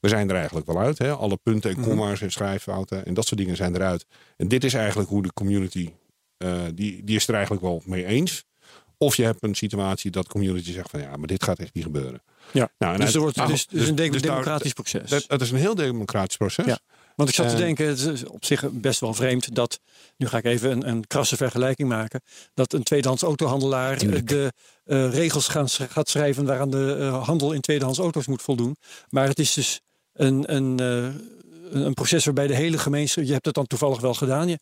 we zijn er eigenlijk wel uit. Hè? Alle punten en comma's en schrijffouten en dat soort dingen zijn eruit. En dit is eigenlijk hoe de community, eh, die, die is er eigenlijk wel mee eens. Of je hebt een situatie dat de community zegt van ja, maar dit gaat echt niet gebeuren. Ja. Nou, en dus er uit- wordt, het is, het dus- een de- dus daar- democratisch proces. Dat, het is een heel democratisch proces. Ja. Want ik zat te En- denken, het is op zich best wel vreemd dat, nu ga ik even een, een krasse vergelijking maken, dat een tweedehands autohandelaar eh, Tuurlijk. de eh, regels gaan, gaat schrijven waaraan de eh, handel in tweedehands auto's moet voldoen. Maar het is dus een, een, eh, een een proces waarbij de hele gemeenschap, je hebt het dan toevallig wel gedaan. Je,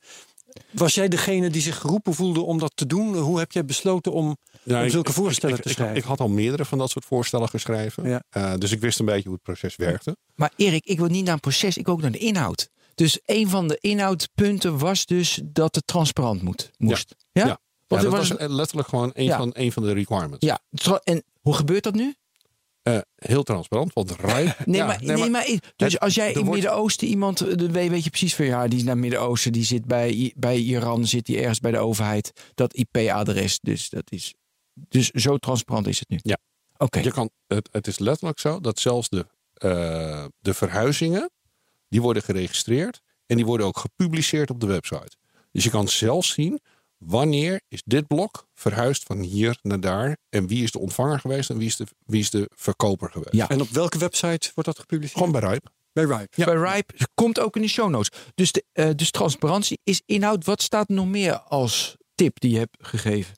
was jij degene die zich geroepen voelde om dat te doen? Hoe heb jij besloten om, Ja, om zulke ik- voorstellen ik, te ik- schrijven? Ik, had al meerdere van dat soort voorstellen geschreven. Ja. Eh, dus ik wist een beetje hoe het proces werkte. Maar Erik, ik wil niet naar een proces, ik wil ook naar de inhoud. Dus een van de inhoudpunten was dus dat het transparant moet, moest. Ja? Ja. Dat was was het- letterlijk gewoon een, van, een van de requirements. ja, en hoe gebeurt dat nu? Eh, heel transparant, want Rai... Nee, Ja, maar, nee, maar, dus het- als jij in wordt- Midden-Oosten iemand, eh, dan weet je precies van ja, die is naar het Midden-Oosten, die zit bij, bij Iran, zit die ergens bij de overheid. Dat IP-adres, dus dat is. Dus zo transparant is het nu. Ja. Oké. Je kan, het, het is letterlijk zo dat zelfs de, eh, de verhuizingen, die worden geregistreerd en die worden ook gepubliceerd op de website. Dus je kan zelfs zien wanneer is dit blok verhuisd van hier naar daar en wie is de ontvanger geweest en wie is de, wie is de verkoper geweest. Ja. En op welke website wordt dat gepubliceerd? Gewoon bij Rijp. bij Ripe. Bij Ripe komt ook in de show notes. Dus, de, eh, dus transparantie is inhoud. Wat staat er nog meer als tip die je hebt gegeven?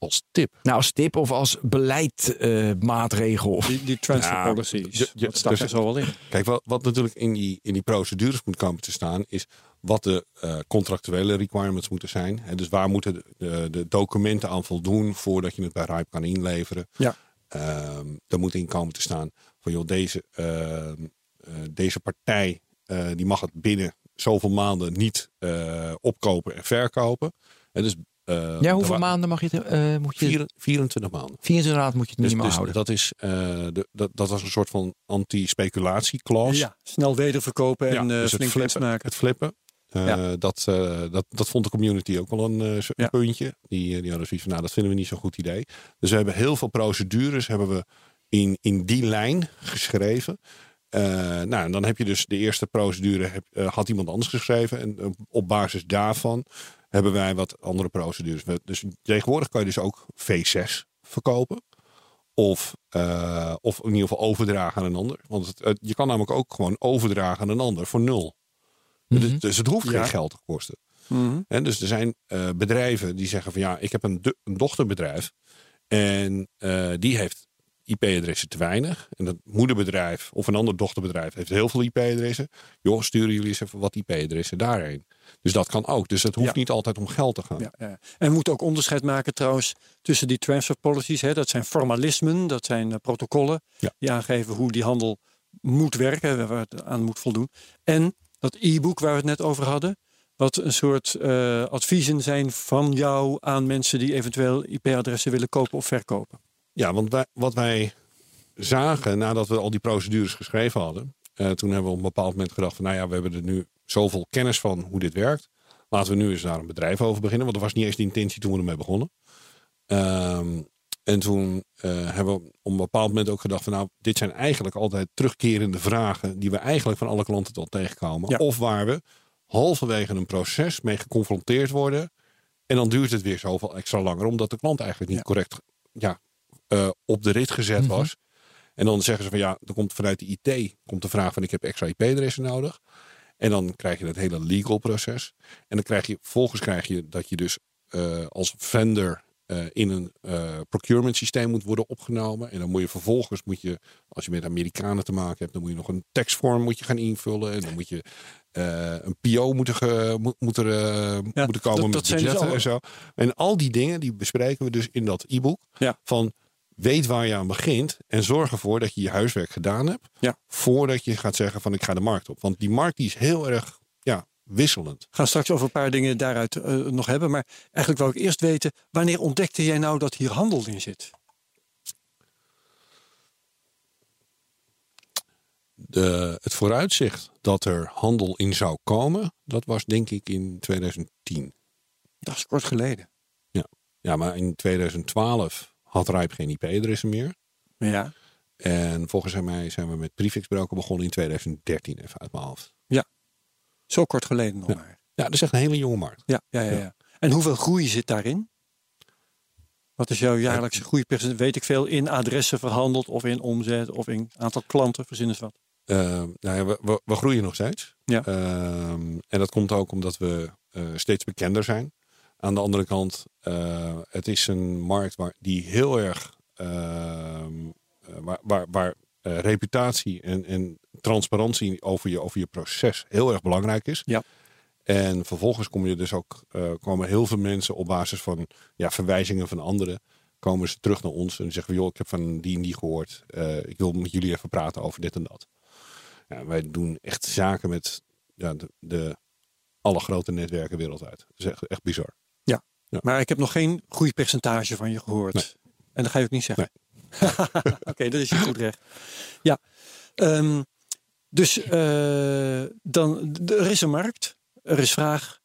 Als tip. Nou, als tip of als beleidmaatregel. Die, die transfer Ja, policies. je- je- dat staat dus- er zo wel in. Kijk, wat, wat natuurlijk in die, in die procedures moet komen te staan, is wat de eh, contractuele requirements moeten zijn. Hè, dus waar moeten de, de, de documenten aan voldoen voordat je het bij Rijp kan inleveren. Ja. Ehm, er moet in komen te staan van joh, deze, ehm, eh, deze partij eh, die mag het binnen zoveel maanden niet eh, opkopen en verkopen. En dus, eh, Ja, hoeveel maanden mag je het? eh moet je Vier- 24 maanden. 24 maanden moet je het Dus, minimaal dus houden. dat, is, eh, de, dat, dat was een soort van anti-speculatieclause. Ja, snel wederverkopen en Ja, eh dus het flink winst flippen, maken. Het flippen. eh, Ja. dat, eh, dat, dat vond de community ook wel een, eh, Ja. puntje. Die, eh, die hadden zoiets van, nou, dat vinden we niet zo'n goed idee. Dus we hebben heel veel procedures hebben we in, in die lijn geschreven. Eh, nou, en dan heb je dus de eerste procedure heb, eh, had iemand anders geschreven. En eh, op basis daarvan hebben wij wat andere procedures. Dus tegenwoordig kan je dus ook V6 verkopen. Of, eh, of in ieder geval overdragen aan een ander. Want het, het- je kan namelijk ook gewoon overdragen aan een ander voor nul. Mhm. dus, dus het hoeft Ja. geen geld te kosten. Mhm. En dus er zijn eh, bedrijven die zeggen van ja, ik heb een, do- een dochterbedrijf. En eh, die heeft IP-adressen te weinig. En dat moederbedrijf of een ander dochterbedrijf heeft heel veel IP-adressen. Joh, sturen jullie eens even wat IP-adressen daarheen. Dus dat kan ook. Dus het hoeft Ja. niet altijd om geld te gaan. Ja, ja. En we moeten ook onderscheid maken trouwens tussen die transfer policies. Hè. Dat zijn formalismen, dat zijn eh, protocollen Ja. die aangeven hoe die handel moet werken, waar het aan moet voldoen. En dat e-book waar we het net over hadden, wat een soort eh, adviezen zijn van jou aan mensen die eventueel IP-adressen willen kopen of verkopen. Ja, want wij, wat wij zagen nadat we al die procedures geschreven hadden. eh, toen hebben we op een bepaald moment gedacht van nou ja, we hebben er nu zoveel kennis van hoe dit werkt. Laten we nu eens daar een bedrijf over beginnen. Want dat was niet eens de intentie toen we ermee begonnen. Ehm, en toen eh, hebben we op een bepaald moment ook gedacht van nou, dit zijn eigenlijk altijd terugkerende vragen die we eigenlijk van alle klanten tot tegenkomen. Ja. Of waar we halverwege een proces mee geconfronteerd worden. En dan duurt het weer zoveel extra langer, omdat de klant eigenlijk niet Ja. correct ja, eh, op de rit gezet Mhm. was. En dan zeggen ze van ja, er komt vanuit de IT komt de vraag van ik heb extra IP-adressen nodig. En dan krijg je het hele legal proces. En dan krijg je, vervolgens krijg je dat je dus eh, als vendor eh, in een eh, procurement systeem moet worden opgenomen. En dan moet je vervolgens, moet je, als je met Amerikanen te maken hebt, dan moet je nog een taxform moet je gaan invullen. En dan moet je een PO moeten, ge, moet, moet er, moeten komen dat- met dat zijn budgetten en zo. En al die dingen die bespreken we dus in dat e-book. Ja. Van weet waar je aan begint en zorg ervoor dat je je huiswerk gedaan hebt. Ja. Voordat je gaat zeggen van ik ga de markt op. Want die markt die is heel erg ja, wisselend. gaan straks over een paar dingen daaruit eh, nog hebben. Maar eigenlijk wou ik eerst weten, wanneer ontdekte jij nou dat hier handel in zit? De, het vooruitzicht dat er handel in zou komen, dat was denk ik in 2010. Dat is kort geleden. Ja, maar in 2012 had Rijp geen IP-adressen meer. Ja. En volgens mij zijn we met Prefix Broker begonnen in 2013, even uit mijn hoofd. Zo kort geleden nog Ja. maar. Ja, dat is echt een hele jonge markt. Ja, ja, ja, Ja. ja. En hoeveel groei zit daarin? Wat is jouw jaarlijkse groeipercentage? Weet ik veel in adressen verhandeld of in omzet of in aantal klanten, verzin eens wat. Eh, nou ja, we, we, we groeien nog steeds. Ja. Ehm, en dat komt ook omdat we eh, steeds bekender zijn. Aan de andere kant, eh, het is een markt waar, die heel erg ehm, eh, waar, waar, waar eh, reputatie en, en transparantie over je, over je proces heel erg belangrijk is. Ja. En vervolgens kom je dus ook, komen heel veel mensen op basis van ja, verwijzingen van anderen, komen ze terug naar ons en zeggen: joh, ik heb van die en die gehoord. Eh, ik wil met jullie even praten over dit en dat. Ja, wij doen echt zaken met ja, de, de alle grote netwerken wereldwijd. Dat is echt, echt bizar. Maar ik heb nog geen groeipercentage van je gehoord. Nee. En dat ga je ook niet zeggen. Oké, dat is je goed recht. Ja. Ehm, dus eh, dan, er is een markt, er is vraag,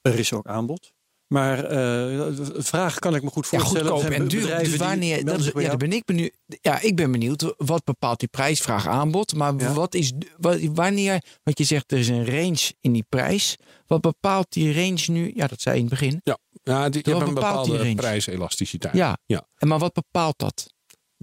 er is ook aanbod. Maar eh, vraag kan ik me goed Ja, voorstellen. goedkoop Er zijn en duur. Dus wanneer, dat, ja, ben ik benieuwd. Ja, ik ben benieuwd. Wat bepaalt die prijsvraag aanbod? Maar Ja. wat is, wat, wanneer, want je zegt er is een range in die prijs. Wat bepaalt die range nu? Ja, dat zei je in het begin. Ja, ja die, je hebt een bepaalt die bepaalde prijselasticiteit. Ja. ja. En maar wat bepaalt dat?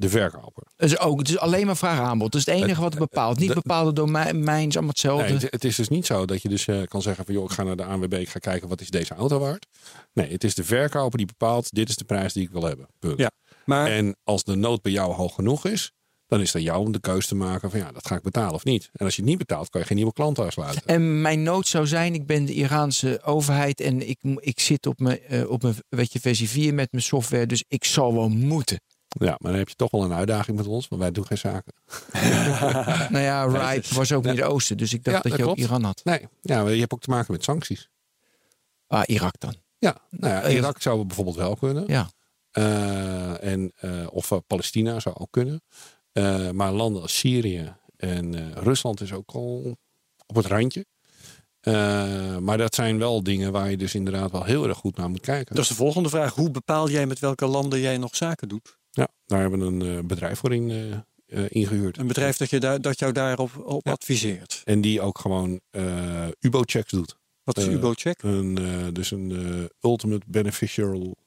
De verkoper. Dus ook, het is alleen maar vraag aanbod. Dat is het enige wat het bepaalt. Niet de- bepaalde domeins, allemaal hetzelfde. Nee, het, het is dus niet zo dat je dus eh, kan zeggen van joh, ik ga naar de ANWB, ik ga kijken wat is deze auto waard. Nee, het is de verkoper die bepaalt, dit is de prijs die ik wil hebben. Punt. Ja, maar En als de nood bij jou hoog genoeg is, dan is het aan jou om de keuze te maken van ja, dat ga ik betalen of niet. En als je het niet betaalt, kan je geen nieuwe klanten aansluiten. En mijn nood zou zijn, ik ben de Iraanse overheid en ik, ik zit op mijn, eh, op mijn weet je, versie 4 met mijn software, dus ik zal wel moeten. Ja, maar dan heb je toch wel een uitdaging met ons, want wij doen geen zaken. nou ja, Ripe was ook Midden-Oosten, dus ik dacht Ja, dat, dat je ook. Iran had. Nee, ja, maar je hebt ook te maken met sancties. Ah, Irak dan. Ja, nou ja, Eh, Irak zou bijvoorbeeld wel kunnen. Ja. Eh, en, eh, of Palestina zou ook kunnen. Eh, maar landen als Syrië en eh, Rusland is ook al op het randje. Eh, maar dat zijn wel dingen waar je dus inderdaad wel heel erg goed naar moet kijken. dat is de volgende vraag. Hoe bepaal jij met welke landen jij nog zaken doet? Ja, daar hebben we een eh, bedrijf voor in, eh, eh, ingehuurd. Een bedrijf dat, je daar, dat jou daarop op Ja. adviseert. En die ook gewoon UBO-checks doet. Wat is UBO-check? Een, dus een ultimate beneficial,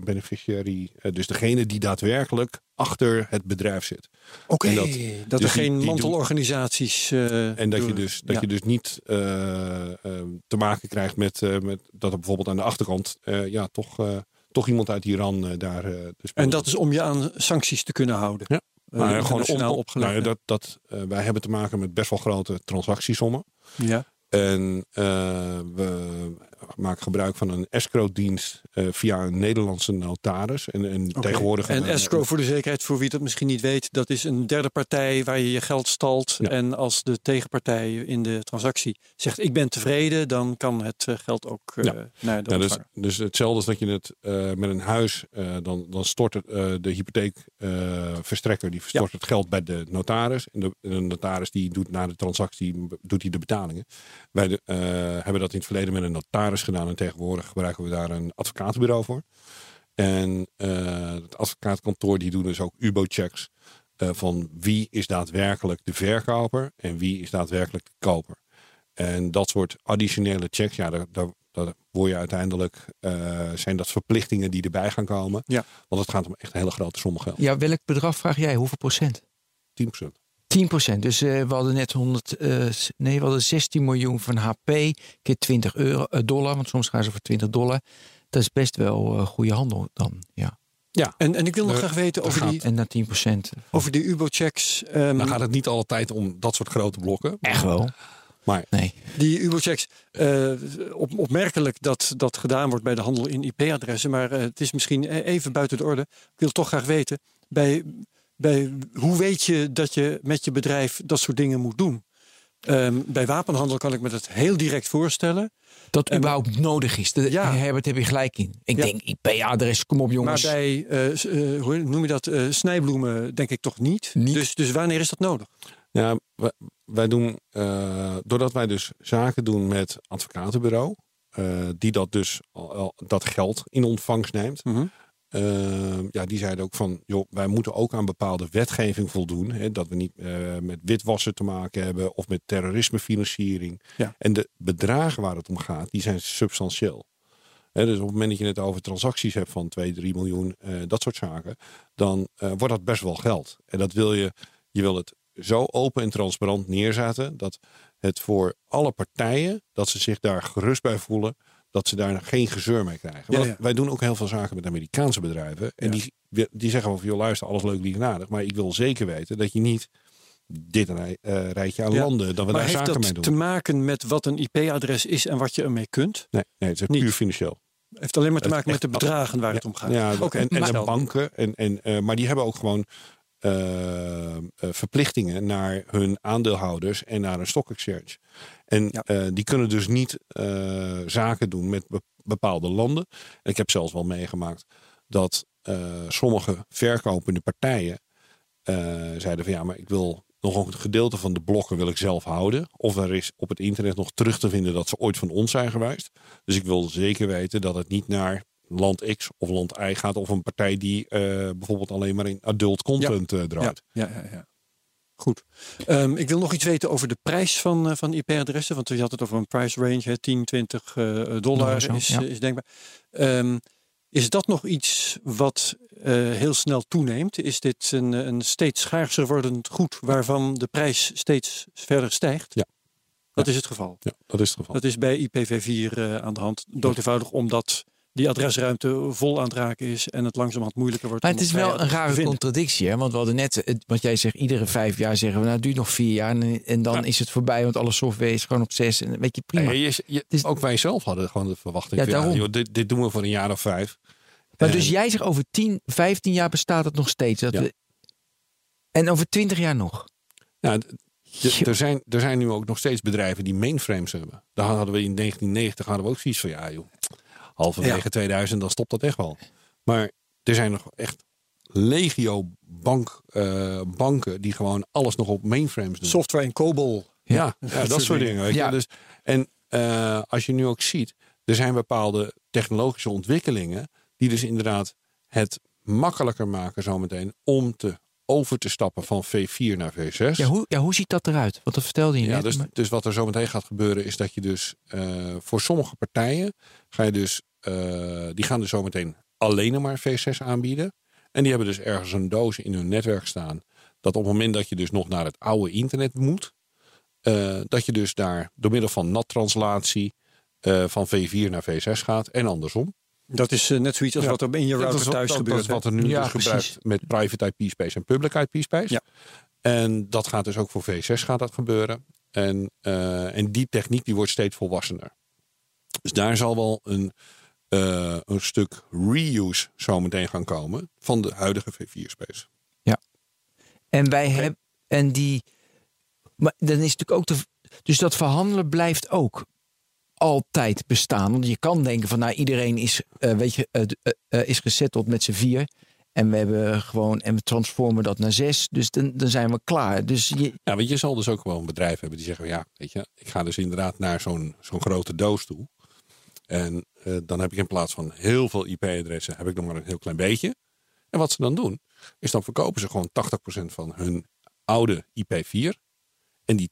beneficiary. Dus degene die daadwerkelijk achter het bedrijf zit. Oké, dat, dat- er dus geen die mantelorganisaties... eh, En dat, je dus, dat Ja. je dus niet te maken krijgt met, met dat er bijvoorbeeld aan de achterkant ja, toch, toch iemand uit Iran eh, daar. eh, En dat is om je aan sancties te kunnen houden. Ja. Eh, ja, gewoon om- opgelegd. nou ja, dat, dat, wij hebben te maken met best wel grote transactiesommen. ja. En we maken gebruik van een escrow-dienst eh, via een Nederlandse notaris. En, tegenwoordig. En escrow voor de zekerheid, voor wie dat misschien niet weet, dat is een derde partij waar je je geld stalt. Ja. En als de tegenpartij in de transactie zegt ik ben tevreden, dan kan het eh, geld ook eh, Ja. naar de Ja, dus, dus hetzelfde als dat je het met een huis, dan, dan stort het, de hypotheekverstrekker, die stort het geld bij de notaris. En de, de notaris die doet na de transactie, doet hij de betalingen. Wij de, hebben dat in het verleden met een notaris gedaan en tegenwoordig gebruiken we daar een advocatenbureau voor. En eh, het advocaatkantoor die doen dus ook UBO-checks eh, van wie is daadwerkelijk de verkoper en wie is daadwerkelijk de koper. En dat soort additionele checks, ja, daar, daar, daar word je uiteindelijk, eh, zijn dat verplichtingen die erbij gaan komen. Ja. Want het gaat om echt een hele grote som geld. Ja, welk bedrag vraag jij? Hoeveel procent? 10%. 10 procent. Dus eh, we hadden net 100, eh, nee, we hadden 16 miljoen van HP keer 20 euro, eh, dollar, want soms gaan ze voor 20 dollar. Dat is best wel eh, goede handel dan. Ja. Ja, En, en ik wil nog graag weten over gaat- die, En dan 10 procent. over die UBO-checks. ehm, dan gaat het niet altijd om dat soort grote blokken. Echt wel? Maar Nee. Die UBO-checks, eh, op, opmerkelijk dat dat gedaan wordt bij de handel in IP-adressen, maar eh, het is misschien even buiten de orde. Ik wil toch graag weten, bij, bij, hoe weet je dat je met je bedrijf dat soort dingen moet doen? Ehm, bij wapenhandel kan ik me dat heel direct voorstellen. Dat En- überhaupt nodig is. De, Ja. Herbert, heb je gelijk in. Ik Ja. denk IP-adres, kom op jongens. Maar bij, hoe noem je dat, eh, snijbloemen denk ik toch niet. Niet. Dus, dus wanneer is dat nodig? ja, wij, wij doen, eh, doordat wij dus zaken doen met advocatenbureau, eh, die dat dus al, al- dat geld in ontvangst neemt. Mhm. Uh, ja, die zeiden ook van, joh, wij moeten ook aan bepaalde wetgeving voldoen. Hè, dat we niet eh, met witwassen te maken hebben of met terrorismefinanciering. Ja. En de bedragen waar het om gaat, die zijn substantieel. Hè, dus op het moment dat je het over transacties hebt van 2, 3 miljoen, eh, dat soort zaken, dan eh, wordt dat best wel geld. En dat wil je, je wil het zo open en transparant neerzetten dat het voor alle partijen, dat ze zich daar gerust bij voelen, dat ze daar geen gezeur mee krijgen. Ja, Want ja. Wij doen ook heel veel zaken met Amerikaanse bedrijven. En Ja. die, die zeggen van, joh luister, alles leuk, lief aardig. Maar ik wil zeker weten dat je niet dit rij, eh, rijtje aan landen, dat we Maar daar heeft zaken mee dat doen. te maken met wat een IP-adres is en wat je ermee kunt? Nee, nee, het is Niet. puur financieel. heeft alleen maar te Het maken met de bedragen waar het om gaat. Ja, en, en banken. En, en, eh, maar die hebben ook gewoon verplichtingen naar hun aandeelhouders en naar een stock exchange. En Ja. eh, die kunnen dus niet eh, zaken doen met be- bepaalde landen. En ik heb zelfs wel meegemaakt dat eh, sommige verkopende partijen eh, zeiden van ja, maar ik wil nog een gedeelte van de blokken wil ik zelf houden. Of er is op het internet nog terug te vinden dat ze ooit van ons zijn geweest. Dus ik wil zeker weten dat het niet naar land X of land Y gaat. Of een partij die eh, bijvoorbeeld alleen maar in adult content eh, draait. Ja, ja, ja. Goed. Ehm, ik wil nog iets weten over de prijs van, eh, van IP-adressen. Want je had het over een price range, hè, 10, 20 eh, dollar zo, is, ja. is denkbaar. Ehm, is dat nog iets wat eh, heel snel toeneemt? Is dit een, een steeds schaarser wordend goed waarvan de prijs steeds verder stijgt? Ja. Dat is het geval. Ja, dat is het geval. Dat is bij IPv4 eh, aan de hand. Dood eenvoudig omdat die adresruimte vol aan het raken is en het langzamerhand moeilijker wordt. Maar het is wel een rare contradictie. Hè? Want we hadden net, wat jij zegt, iedere vijf jaar zeggen we, nou het duurt nog vier jaar. En, en dan Ja. is het voorbij, want alle software is gewoon op zes. En weet je, prima. Nee, je, je- is- ook wij zelf hadden gewoon de verwachting. Ja, van, daarom. joh, dit, dit doen we voor een jaar of vijf. maar En- dus jij zegt over 10, 15 jaar bestaat het nog steeds. Dat Ja. we, en over 20 jaar nog. Ja, er, zijn, er zijn nu ook nog steeds bedrijven die mainframes hebben. Daar hadden we in 1990 hadden we ook zoiets van ja joh. Halverwege Ja. 2000 dan stopt dat echt wel. Maar er zijn nog echt legio bank, eh, banken die gewoon alles nog op mainframes doen. Software in COBOL. Ja, ja, dat soort dingen. Weet je? Ja. Dus, en eh, als je nu ook ziet, er zijn bepaalde technologische ontwikkelingen die dus inderdaad het makkelijker maken zometeen om te over te stappen van V4 naar V6. Ja hoe, ja, hoe ziet dat eruit? Want dat vertelde je Ja, net. dus, maar- dus wat er zo meteen gaat gebeuren is dat je dus eh, voor sommige partijen ga je dus, eh, die gaan dus zo meteen alleen nog maar V6 aanbieden. En die hebben dus ergens een doos in hun netwerk staan. Dat op het moment dat je dus nog naar het oude internet moet, eh, dat je dus daar door middel van NAT-translatie van V4 naar V6 gaat en andersom. Dat is eh, net zoiets als Ja. wat er in je Dat router is wat- thuis dat, gebeurt. Dat is wat er nu Ja, dus gebruikt met private IP space en public IP space. Ja. En dat gaat dus ook voor V6 gaat dat gebeuren. En, eh, en die techniek die wordt steeds volwassener. Dus daar zal wel een, eh, een stuk reuse zo meteen gaan komen van de huidige V4 space. En wij hebben. En die. Maar dan is natuurlijk ook de. Dus dat verhandelen blijft ook altijd bestaan. Want je kan denken van nou iedereen is, eh, weet je, eh, is met z'n vier. En we hebben gewoon, en we transformen dat naar zes. Dus dan, dan zijn we klaar. Dus je, Ja, weet je, zal dus ook wel een bedrijf hebben die zeggen, ja, weet je, ik ga dus inderdaad naar zo'n zo'n grote doos toe. En dan heb ik in plaats van heel veel IP-adressen, heb ik nog maar een heel klein beetje. En wat ze dan doen, is dan verkopen ze gewoon 80% van hun oude IP4. En die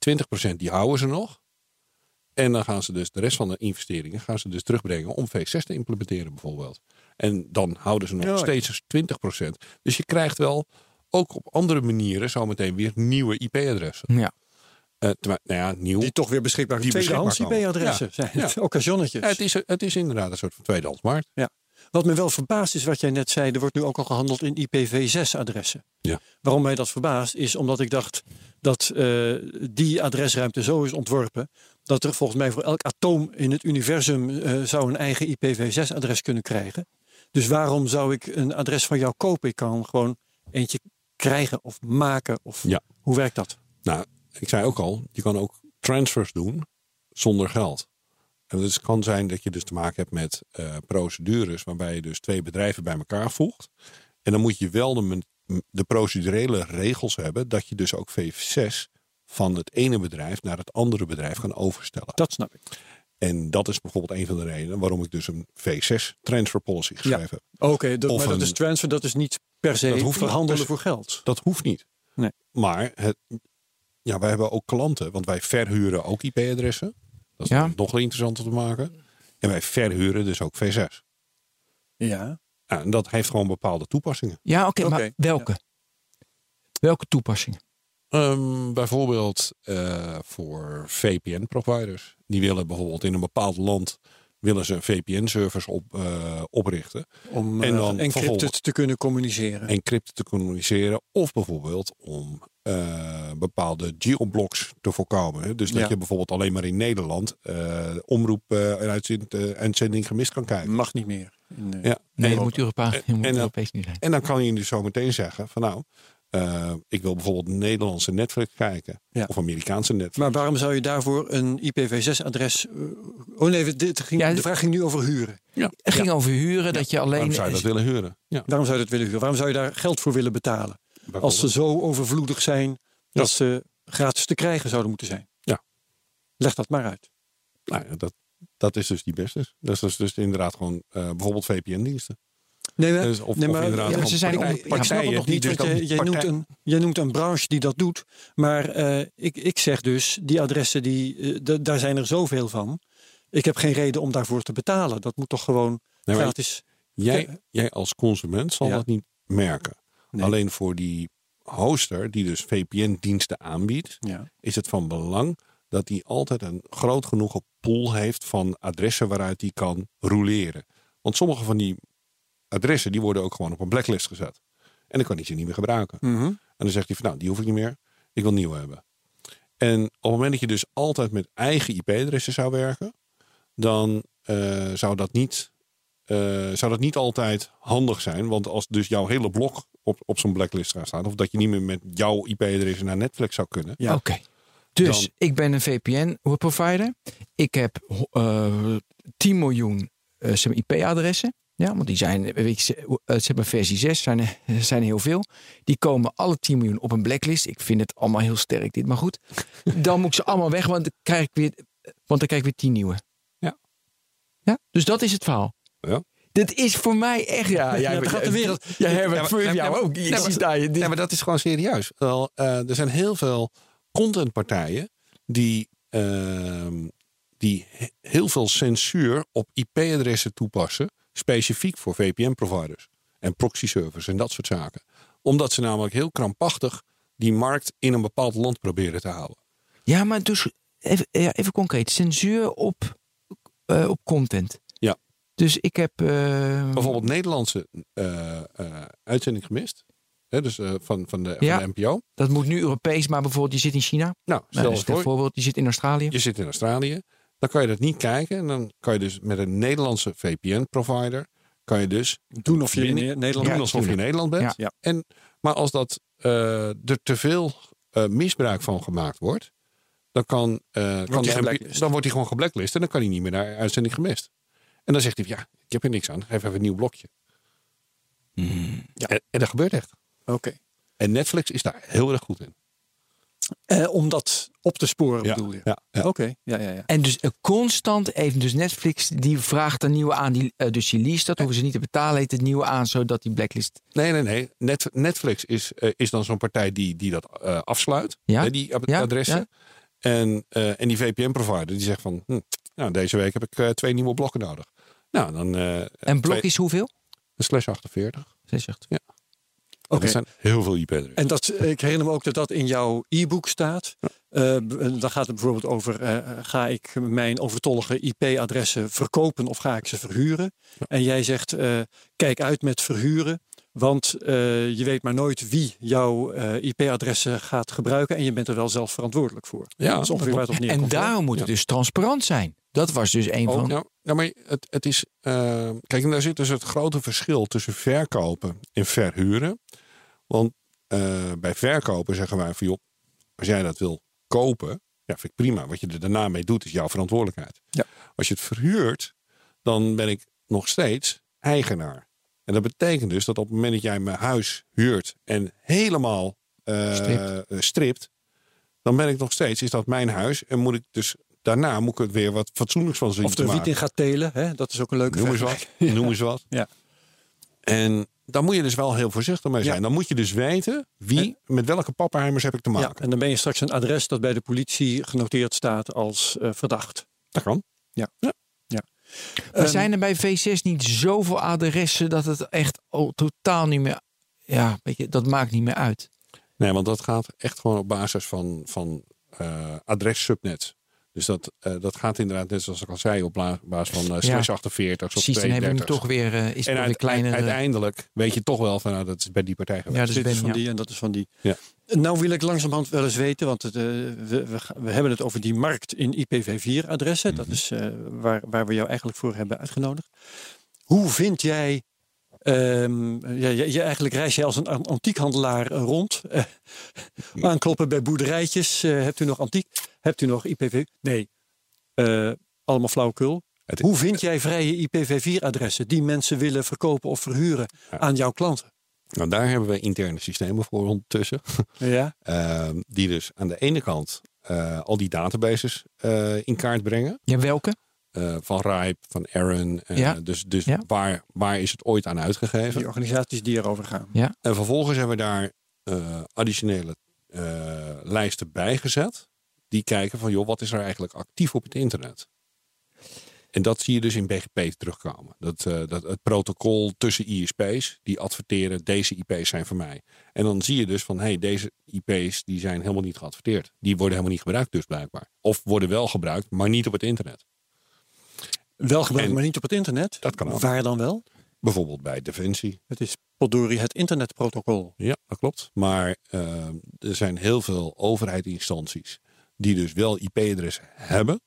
20% die houden ze nog. En dan gaan ze dus de rest van de investeringen gaan ze dus terugbrengen om V6 te implementeren bijvoorbeeld. En dan houden ze nog Ja, ja. steeds eens 20%. Dus je krijgt wel ook op andere manieren zometeen weer nieuwe IP-adressen. ja. Eh, terwijl, nou ja, nieuw. Die toch weer beschikbaar Die Tweedehands. IP-adressen Ja. zijn het. Ja. Occasionnetjes. Ja, het, is, het is inderdaad een soort van tweedehandsmarkt. Wat me wel verbaast is wat jij net zei. Er wordt nu ook al gehandeld in IPv6-adressen. Ja. Waarom mij dat verbaast is omdat ik dacht dat eh, die adresruimte zo is ontworpen. Dat er volgens mij voor elk atoom in het universum eh, zou een eigen IPv6-adres kunnen krijgen. Dus waarom zou ik een adres van jou kopen? Ik kan gewoon eentje krijgen of maken. Of Ja. hoe werkt dat? Nou, ik zei ook al, je kan ook transfers doen zonder geld. En het kan zijn dat je dus te maken hebt met eh, procedures waarbij je dus twee bedrijven bij elkaar voegt. En dan moet je wel de, de procedurele regels hebben dat je dus ook V6 van het ene bedrijf naar het andere bedrijf kan overstellen. Dat snap ik. En dat is bijvoorbeeld een van de redenen waarom ik dus een V6 transfer policy geschreven heb. Oké, dat, Of maar dat een- is transfer. Dat is niet per se Dat hoeft niet. verhandelen voor geld. Dat hoeft niet. Nee. Maar het, ja, wij hebben ook klanten, want wij verhuren ook IP-adressen. Dat is Ja. nog interessanter te maken. En wij verhuren dus ook V6. Ja. Ja, en dat heeft gewoon bepaalde toepassingen. Ja, oké, Oké, maar welke? Welke toepassingen? Ehm, bijvoorbeeld eh, voor VPN-providers. Die willen bijvoorbeeld in een bepaald land willen ze een VPN-service op, eh, oprichten. Om En en dan encrypted te kunnen communiceren. Encrypten te communiceren. Of bijvoorbeeld om eh, bepaalde geoblocks te voorkomen. hè. Dus dat Ja. je bijvoorbeeld alleen maar in Nederland eh, omroep eh, en uitzend, eh, uitzending gemist kan kijken. Mag niet meer. In, eh, Ja. Nee, het moet, Europa, het moet en dan- Europees niet zijn. En dan kan je dus zo meteen zeggen van nou, eh, ik wil bijvoorbeeld Nederlandse Netflix kijken. Ja. Of Amerikaanse Netflix. Maar waarom zou je daarvoor een IPv6-adres... oh nee, dit ging, Ja, de vraag ging nu over huren. Het ging over huren, dat je alleen... Waarom zou je dat willen huren? Ja, Waarom zou je dat willen huren? Waarom zou je daar geld voor willen betalen? Als ze zo overvloedig zijn dat Ja. ze gratis te krijgen zouden moeten zijn. Ja. Leg dat maar uit. Nou ja, dat, dat is dus die beste. Dat is dus, dus inderdaad gewoon eh, bijvoorbeeld VPN-diensten. Nee, maar, Dus of- nee, of maar inderdaad Ja, maar ze zijn het partijen nog die niet, dus dan jij, noemt een, jij noemt een branche die dat doet. Maar eh, ik, ik zeg dus, die adressen, die, eh, daar zijn er zoveel van. Ik heb geen reden om daarvoor te betalen. Dat moet toch gewoon Nee, gratis... Jij, jij als consument zal Ja. dat niet merken. Nee. Alleen voor die hoster die dus VPN-diensten aanbiedt, is het van belang dat hij altijd een groot genoeg pool heeft van adressen waaruit hij kan roleren. Want sommige van die adressen die worden ook gewoon op een blacklist gezet. En dan kan hij ze niet meer gebruiken. Mhm. En dan zegt hij van nou, die hoef ik niet meer. Ik wil nieuwe hebben. En op het moment dat je dus altijd met eigen IP-adressen zou werken, dan eh, zou, dat niet, eh, zou dat niet altijd handig zijn. Want als dus jouw hele blok op, op zo'n blacklist gaat staan, of dat je niet meer met jouw IP-adressen naar Netflix zou kunnen. Ja. Oké. Dus Dan- ik ik ben een VPN-provider. Ik heb eh 10 miljoen eh, IP-adressen. Ja, want die zijn, weet je, ze, eh, hebben versie 6, zijn, zijn heel veel. Die komen alle 10 miljoen op een blacklist. Ik vind het allemaal heel sterk dit, maar goed. Dan moet ik ze allemaal weg, want dan krijg ik weer, want dan krijg ik weer 10 nieuwe. Ja. Ja, dus dat is het verhaal. Ja. Dit is voor mij echt, ja. Ja, dan gaat de wereld- Ja, Herbert, maar- voor ja, jou ook. Ik ja, maar- zie daar je. dit- Ja, maar dat is gewoon serieus. Wel, eh, er zijn heel veel contentpartijen die, ehm, die he- heel veel censuur op IP-adressen toepassen. Specifiek voor VPN-providers en proxy-servers en dat soort zaken. Omdat ze namelijk heel krampachtig die markt in een bepaald land proberen te houden. Ja, maar dus even, ja, even concreet. Censuur op, eh, op content. Ja. Dus ik heb... eh, Bijvoorbeeld Nederlandse eh, uitzending gemist. Hè, dus van, van, de, Ja. van de NPO. Dat moet nu Europees, maar bijvoorbeeld je zit in China. Nou, Nou, stel voor, bijvoorbeeld, je zit in Australië. je zit in Australië. Dan kan je dat niet kijken. En dan kan je dus met een Nederlandse VPN-provider... kan je dus Doen of je in Nederland doen alsof je in Nederland bent. Ja. Ja. En, maar als dat, eh, er te veel eh, misbruik van gemaakt wordt... dan, kan, eh, kan de dan wordt hij gewoon geblacklist. En dan kan hij niet meer naar uitzending gemist. En dan zegt hij, ja, ik heb er niks aan. Geef even een nieuw blokje. Ja. En, en dat gebeurt echt. Oké. En Netflix is daar heel erg goed in. Eh, om dat op te sporen Ja, bedoel je? ja, ja. Oké, ja, ja, ja. En dus eh, constant even, dus Netflix die vraagt een nieuwe aan, die, eh, dus die lease dat, hoeven ze niet te betalen, heet het nieuwe aan, zodat die blacklist... Nee, nee, nee. Net, Netflix is, is dan zo'n partij die, die dat eh, afsluit. Ja. hè, die ad- Ja, adressen. ja. En, eh, en die VPN-provider die zegt van... Hm, nou, deze week heb ik twee nieuwe blokken nodig. Nou, dan... eh, En blok twee- is hoeveel? een slash 48. Zij zegt. Oké. Heel veel IP-adressen. En dat, ik herinner me ook dat dat in jouw e-book staat. Eh, b- dan gaat het bijvoorbeeld over: eh, ga ik mijn overtollige IP-adressen verkopen of ga ik ze verhuren? En jij zegt: eh, kijk uit met verhuren, want eh, je weet maar nooit wie jouw eh, IP-adressen gaat gebruiken en je bent er wel zelf verantwoordelijk voor. Ja, dat is ongeveer waar het op En neerkomt. daarom moet het dus transparant zijn. Dat was dus een Ook, van... nou, nou, maar het, het is. eh, kijk, en daar zit dus het grote verschil tussen verkopen en verhuren. Want eh, bij verkopen zeggen wij van joh, als jij dat wil kopen, ja, vind ik prima. Wat je er daarna mee doet, is jouw verantwoordelijkheid. Ja. Als je het verhuurt, dan ben ik nog steeds eigenaar. En dat betekent dus dat op het moment dat jij mijn huis huurt en helemaal eh, Stript. stript, dan ben ik nog steeds, is dat mijn huis. En moet ik dus daarna moet ik het weer wat fatsoenlijks van zien Of maken. wiet in gaat telen, hè? dat is ook een leuke Noem eens wat. Noem eens wat. Ja. En daar moet je dus wel heel voorzichtig mee zijn. Ja. Dan moet je dus weten wie, met welke pappenheimers heb ik te Ja, maken. en dan ben je straks een adres dat bij de politie genoteerd staat als eh, verdacht. Dat kan. Maar Ehm, zijn er bij V6 niet zoveel adressen dat het echt al totaal niet meer... Ja, weet je, dat maakt niet meer uit. Nee, want dat gaat echt gewoon op basis van, van eh adres-subnet. Dus dat, eh, dat gaat inderdaad, net zoals ik al zei, op basis van uh, slash 48 of Precies, dan hebben we hem 32. toch weer, eh, is het en weer kleiner. eh, uiteindelijk weet je toch wel van, nou, dat is bij die partij geweest. ja, dus ben, is van ja. die en dat is van die. Ja. Nou wil ik langzamerhand wel eens weten, want het, eh, we, we, hebben het over die markt in IPv4-adressen. Dat is eh, waar, waar we jou eigenlijk voor hebben uitgenodigd. Hoe vind jij, ehm, ja, je, je eigenlijk reis je als een an- antiekhandelaar rond. Eh, aankloppen bij boerderijtjes. Eh, hebt u nog antiek? Hebt u nog IPv? Nee, Eh, allemaal flauwekul. Het- Hoe vind jij vrije IPv4-adressen die mensen willen verkopen of verhuren aan jouw klanten? Nou, daar hebben we interne systemen voor ondertussen. Ja, Ehm, die dus aan de ene kant eh, al die databases eh, in kaart brengen. ja, welke? Eh, van Ripe, van Aaron. eh, Ja. Dus, dus Ja. waar, waar is het ooit aan uitgegeven? die organisaties die erover gaan. En vervolgens hebben we daar eh, additionele eh, lijsten bijgezet. Die kijken van, joh, wat is er eigenlijk actief op het internet? En dat zie je dus in BGP terugkomen. Dat, eh, dat het protocol tussen ISP's die adverteren, deze IP's zijn voor mij. En dan zie je dus van, hé, hey, deze IP's die zijn helemaal niet geadverteerd. Die worden helemaal niet gebruikt dus blijkbaar. Of worden wel gebruikt, maar niet op het internet. Wel gebruikt, maar niet op het internet. Dat kan ook. Waar dan wel? Bijvoorbeeld bij Defensie. Het is potdorie het internetprotocol. Ja, dat klopt. Maar eh, er zijn heel veel overheidsinstanties die dus wel IP-adressen hebben,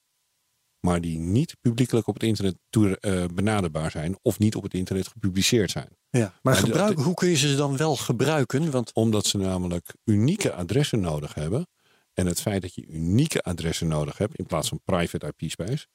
maar die niet publiekelijk op het internet toe, eh, benaderbaar zijn of niet op het internet gepubliceerd zijn. Ja. Maar gebruik, hoe kun je ze dan wel gebruiken? Want Omdat ze namelijk unieke adressen nodig hebben. En het feit dat je unieke adressen nodig hebt in plaats van private IP-space,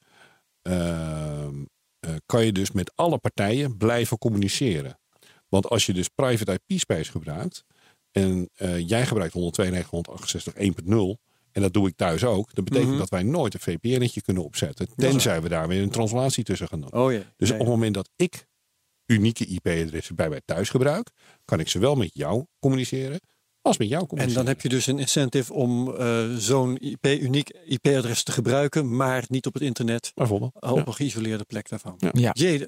kan je dus met alle partijen blijven communiceren. Want als je dus private IP-space gebruikt en eh, jij gebruikt 192.168.1.0 en dat doe ik thuis ook, dan betekent Mhm. dat wij nooit een VPN'tje kunnen opzetten, tenzij we daar weer een translatie tussen gaan doen. oh. Dus ja, op het moment dat ik unieke IP-adressen bij mij thuis gebruik, kan ik zowel met jou communiceren als met jou En communiceren. dan heb je dus een incentive om eh, zo'n IP, uniek IP-adres te gebruiken, maar niet op het internet, bijvoorbeeld. op Ja. een geïsoleerde plek daarvan. Ja. Ja. Jee,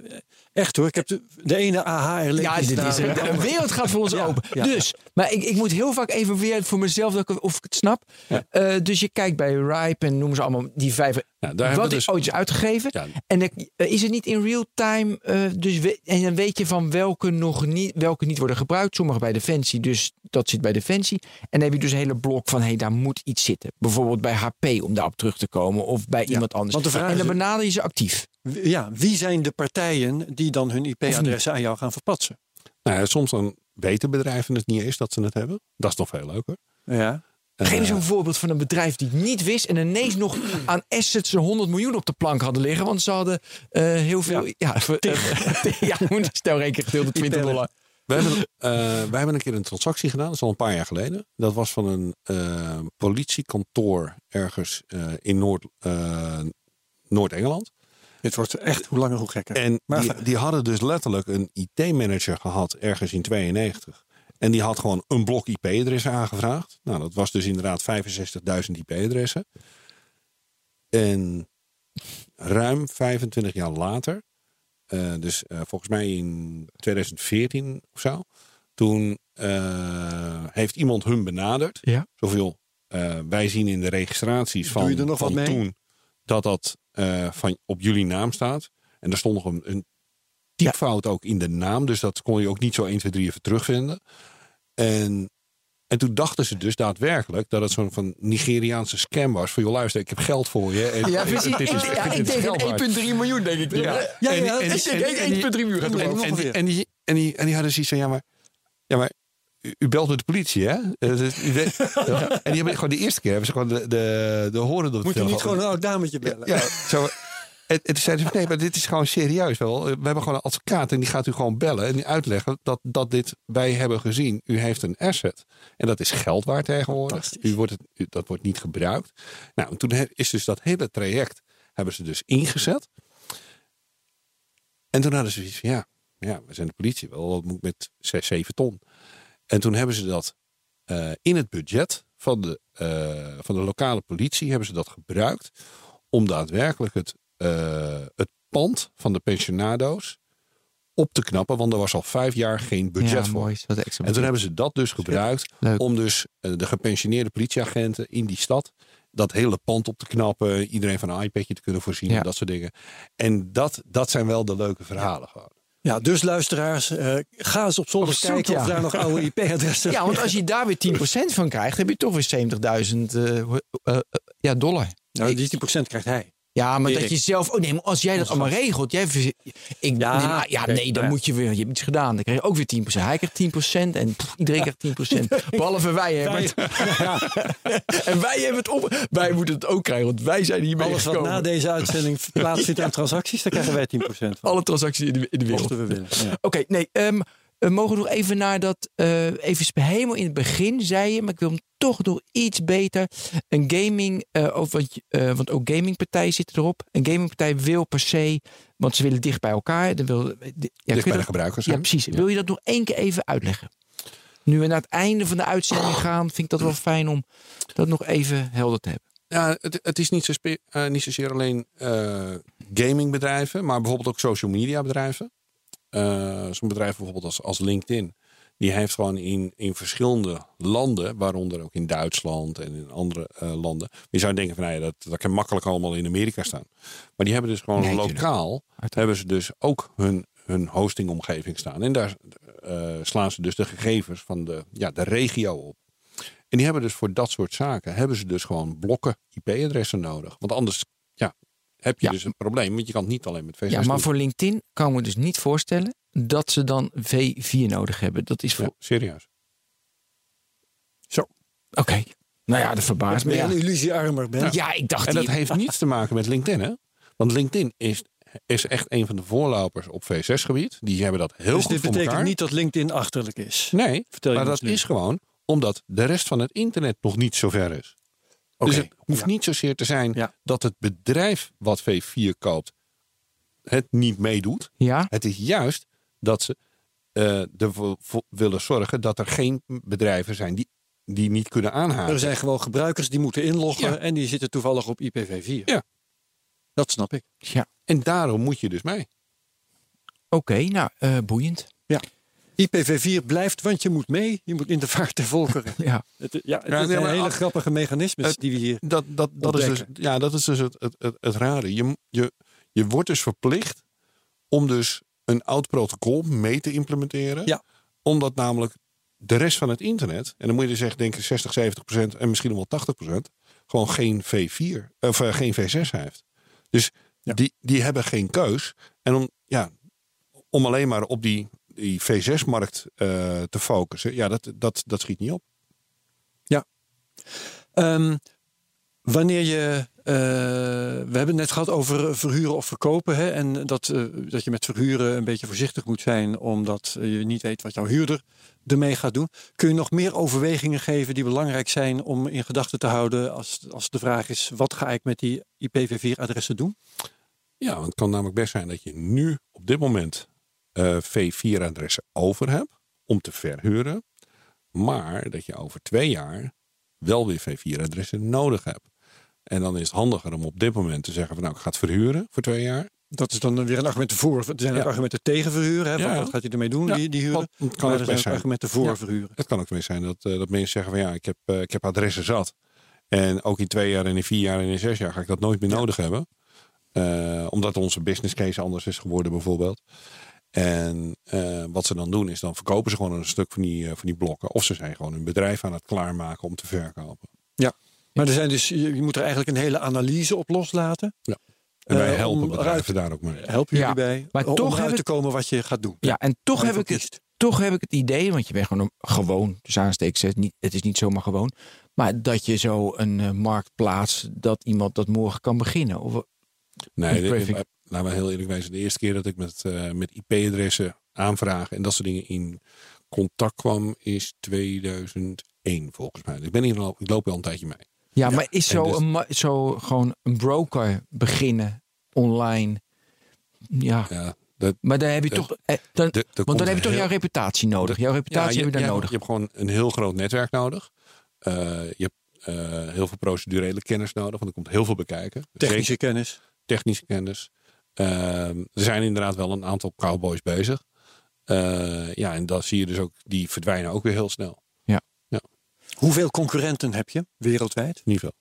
echt hoor. Ik heb de, de ene AH Ja, dit is een, een wereld gaat voor ons Ja, open. ja. Dus, maar ik, ik moet heel vaak even weer voor mezelf, dat ik, of ik het snap. Ja. Eh, dus je kijkt bij Ripe en noem ze allemaal die vijf. Ja, daar hebben wat we is dus, ooit is uitgegeven. ja, En dan, eh, is het niet in real time, eh, dus we- en dan weet je van welke nog niet, welke niet worden gebruikt. Sommige bij Defensie, dus dat zit bij Defensie. En dan heb je dus een hele blok van, hé, hey, daar moet iets zitten. Bijvoorbeeld bij HP, om daarop terug te komen. Of bij iemand anders. want de vraag en dan is- benader je ze actief. Ja, wie zijn de partijen die dan hun IP-adressen aan jou gaan verpatsen? nou ja, soms dan weten bedrijven het niet eens dat ze het hebben. Dat is nog veel leuker. Ja. Geef eens Eh, een voorbeeld van een bedrijf die het niet wist en ineens nog aan assets een 100 miljoen op de plank hadden liggen. Want ze hadden eh, heel veel. Ja, eh, ja, moet stel rekening gedeeld door 20 dollar. We hebben, eh, wij hebben een keer een transactie gedaan, dat is al een paar jaar geleden. Dat was van een eh, politiekantoor ergens eh, in Noord, Noord-Engeland. Dit wordt echt hoe langer hoe gekker. En Maar die, die hadden dus letterlijk een IT-manager gehad ergens in 92. En die had gewoon een blok IP-adressen aangevraagd. Nou, dat was dus inderdaad 65.000 IP-adressen. En ruim 25 jaar later, eh, dus eh, volgens mij in 2014 of zo, toen eh, heeft iemand hun benaderd. Ja. Zoveel, eh, wij zien in de registraties Doe van, je er nog van wat mee? toen dat dat eh, van, op jullie naam staat. En er stond nog een, een typfout ook in de naam. Dus dat kon je ook niet zo 1, 2, 3 even terugvinden. En, en toen dachten ze dus daadwerkelijk dat het zo'n van Nigeriaanse scam was. Van joh luister, ik heb geld voor je. En, Ja, precies. dit is- Ik, ja, dit ik is denk geld waard. 1,3 miljoen, denk ik. Ja. Ja, En- ja, en- ik en- denk en- 1,3 miljoen gaat en- die, en, die, en die hadden zoiets van, ja maar, ja, maar u, u belt met de politie, hè? Eh, dus. En die hebben gewoon de eerste keer hebben ze gewoon de, de, de horen door Moet je niet gewoon een oud dametje bellen? Ja, zo. En, en toen zeiden ze, nee, maar dit is gewoon serieus wel. We hebben gewoon een advocaat en die gaat u gewoon bellen en die uitleggen dat, dat dit wij hebben gezien. U heeft een asset en dat is geld waard tegenwoordig. U wordt het, u- dat wordt niet gebruikt. Nou, en toen he- is dus dat hele traject hebben ze dus ingezet. En toen hadden ze zoiets van, ja, ja, we zijn de politie wel, wat moet met 6, 7 ton. En toen hebben ze dat eh, in het budget van de, eh, van de lokale politie hebben ze dat gebruikt om daadwerkelijk het, eh, het pand van de pensionado's op te knappen. Want er was al vijf jaar geen budget ja, voor. mooi. Wat extra En toen hebben ze dat dus gebruikt Leuk. om dus eh, de gepensioneerde politieagenten in die stad dat hele pand op te knappen, iedereen van een iPadje te kunnen voorzien Ja. en dat soort dingen. En dat, dat zijn wel de leuke verhalen gewoon. Ja, dus luisteraars, eh, ga eens op zolder kijken of ja. daar nog oude IP-adressen Ja, want als je daar weer 10% van krijgt, heb je toch weer 70.000 eh, eh, eh, ja, dollar. Nou, die 10% krijgt hij. Ja, maar dat je zelf. Oh nee, maar als jij dat allemaal regelt. Jij, ik, Ja, nee, maar, ja, nee, dan ja. moet je weer. Je hebt iets gedaan. Dan krijg je ook weer 10%. Hij krijgt 10% en pff, iedereen krijgt 10%. Behalve wij hebben het. en wij hebben het op. Wij moeten het ook krijgen, want wij zijn hiermee Alles wat gekomen. na deze uitzending plaatsvindt aan transacties, daar krijgen wij 10% van. Alle transacties in de, in de wereld. Mochten we willen. Ja. Oké, nee. ehm, we mogen nog even naar dat. eh, even helemaal in het begin zei je, maar ik wil hem toch nog iets beter. Een gaming. eh, of, want, eh, ook gamingpartijen zitten erop. Een gamingpartij wil per se. Want ze willen dicht bij elkaar. Dan wil, ja, je bij de gebruikers Ja, precies. Ja. Wil je dat nog één keer even uitleggen? Nu we naar het einde van de uitzending gaan, vind ik dat wel fijn om dat nog even helder te hebben. Ja, het, het is niet, zo spe- eh, niet zozeer alleen eh, gamingbedrijven, maar bijvoorbeeld ook social media bedrijven. Eh, Zo'n bedrijf bijvoorbeeld als, als LinkedIn, die heeft gewoon in, in verschillende landen, waaronder ook in Duitsland en in andere eh, landen. Je zou denken van, nou ja, dat, dat kan makkelijk allemaal in Amerika staan. Maar die hebben dus gewoon Nee, lokaal, hebben ze dus ook hun, hun hostingomgeving staan. En daar eh, slaan ze dus de gegevens van de, ja, de regio op. En die hebben dus voor dat soort zaken hebben ze dus gewoon blokken IP-adressen nodig. Want anders heb je Ja. dus een probleem. Want je kan het niet alleen met VSS Ja, maar doen. voor LinkedIn kan ik me dus niet voorstellen dat ze dan V4 nodig hebben. Dat is voor. Ja, serieus. Oké. Nou ja, dat verbaast me. Ja, een illusiearmer bent. ja ik dacht. En dat die- heeft niets te maken met LinkedIn, hè? Want LinkedIn is, is echt een van de voorlopers op VSS-gebied. Die hebben dat heel dus goed dit voor betekent elkaar. niet dat LinkedIn achterlijk is. Nee, Vertel je maar dat nu. is gewoon omdat de rest van het internet nog niet zo ver is. Dus het hoeft ja. niet zozeer te zijn Ja. dat het bedrijf wat V4 koopt het niet meedoet. Ja, Het is juist dat ze eh, ervoor voor willen zorgen dat er geen bedrijven zijn die, die niet kunnen aanhaken. Er zijn gewoon gebruikers die moeten inloggen Ja. en die zitten toevallig op IPv4. Ja. Dat snap ik. ja. En daarom moet je dus mee. Oké, nou, eh, boeiend. IPv4 blijft, want je moet mee. Je moet in de vaart der volkeren. Ja, Het, ja, het Ja, nee, hele grappige mechanismes het- die we hier... Dat, dat, dat, is, dus, ja, dat is dus het, het, het, het rare. Je, je, je wordt dus verplicht om dus een oud protocol mee te implementeren. Ja. Omdat namelijk de rest van het internet, en dan moet je dus echt denken 60, 70 procent en misschien nog wel 80 procent, gewoon geen V4 of eh, geen V6 heeft. Dus Ja. die, die hebben geen keus. En om, ja, om alleen maar op die, die V6-markt te focussen, ja, dat, dat, dat schiet niet op. Ehm, wanneer je... eh, we hebben het net gehad over verhuren of verkopen. Hè, en dat, eh, dat je met verhuren een beetje voorzichtig moet zijn. Omdat je niet weet wat jouw huurder ermee gaat doen. Kun je nog meer overwegingen geven die belangrijk zijn om in gedachten te houden. Als, als de vraag is, wat ga ik met die IPv4-adressen doen? Ja, want het kan namelijk best zijn dat je nu op dit moment eh, V4-adressen over hebt om te verhuren. Maar dat je over twee jaar wel weer V4-adressen nodig hebt. En dan is het handiger om op dit moment te zeggen van nou ik ga het verhuren voor twee jaar. Dat is dan weer een argument voor. Er zijn ook Ja. argumenten tegen verhuren. Hè, Ja. wat gaat hij ermee doen, Ja, die, die huren? want het kan maar ook zijn argumenten voor verhuren. Het kan ook weer zijn dat, eh, dat mensen zeggen van ja ik heb, eh, ik heb adressen zat. En ook in twee jaar en in vier jaar en in zes jaar ga ik dat nooit meer nodig hebben. Omdat onze business case anders is geworden bijvoorbeeld. En eh, wat ze dan doen is dan verkopen ze gewoon een stuk van die, eh, van die blokken. Of ze zijn gewoon hun bedrijf aan het klaarmaken om te verkopen. Maar er zijn dus, je, je moet er eigenlijk een hele analyse op loslaten. En wij Eh, helpen bedrijven eruit- daar ook mee. Helpen jullie Ja, bij maar om toch eruit heb te komen wat je gaat doen. ja en toch heb, ik het, toch heb ik het idee, want je bent gewoon, een- gewoon dus het, niet, het is niet zomaar gewoon. Maar dat je zo een markt plaatst dat iemand dat morgen kan beginnen. Of, Nee, laten we heel eerlijk wezen. De eerste keer dat ik met, eh, met IP-adressen aanvragen en dat soort dingen in contact kwam is 2001 volgens mij. Dus ik, ben hier al, ik loop al een tijdje mee. ja, maar is zo, dus- een, zo gewoon een broker beginnen online. Ja, Ja, dat, maar dan heb je toch. eh, dan, de- want dan heb je toch heel- jouw reputatie nodig. Jouw reputatie Ja, heb je daar hebt- nodig. Je hebt gewoon een heel groot netwerk nodig. Eh, je hebt eh, heel veel procedurele kennis nodig, want er komt heel veel bekijken. Technische kennis. Technische kennis. Ehm, er zijn inderdaad wel een aantal cowboys bezig. Eh, ja, en dan zie je dus ook, die verdwijnen ook weer heel snel. Hoeveel concurrenten heb je wereldwijd? Niet veel.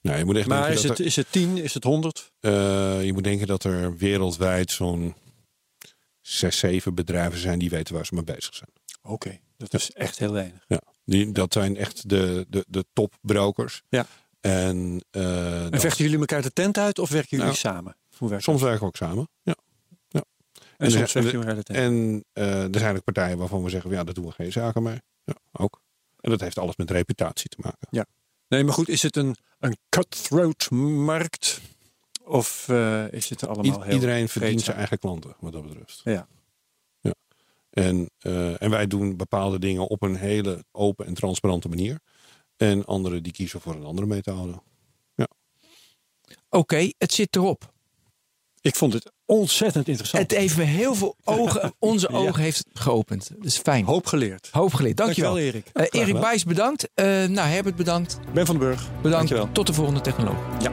Nou, je moet echt Maar denken is dat het, er- is het 10, is het 100? Eh, je moet denken dat er wereldwijd zo'n zes, zeven bedrijven zijn die weten waar ze mee bezig zijn. Oké, dat is echt heel weinig. Ja, die, dat zijn echt de, de, de topbrokers. Ja. En, eh, En vechten jullie elkaar de tent uit of werken jullie Nou, samen? Soms werken we ook samen. Ja. dat? en en tent En eh, er zijn ook partijen waarvan we zeggen, ja, dat doen we geen zaken mee. Ja, ook. En dat heeft alles met reputatie te maken. Nee, maar goed, is het een, een cutthroat markt? Of eh, is het allemaal I- heel iedereen verdient zijn eigen klanten, wat dat betreft. Ja. ja. En, eh, en wij doen bepaalde dingen op een hele open en transparante manier. En anderen die kiezen voor een andere methode. Oké, het zit erop. Ik vond het ontzettend interessant. Het heeft me heel veel ogen, onze ogen heeft geopend. Is fijn. Hoop geleerd. Hoop geleerd. Dankjewel. Dankjewel, Erik. Eh, Erik. Bijs bedankt. Eh, nou, Herbert bedankt. Ben van den Burg. Bedankt. Dankjewel. Tot de volgende technoloog. Ja.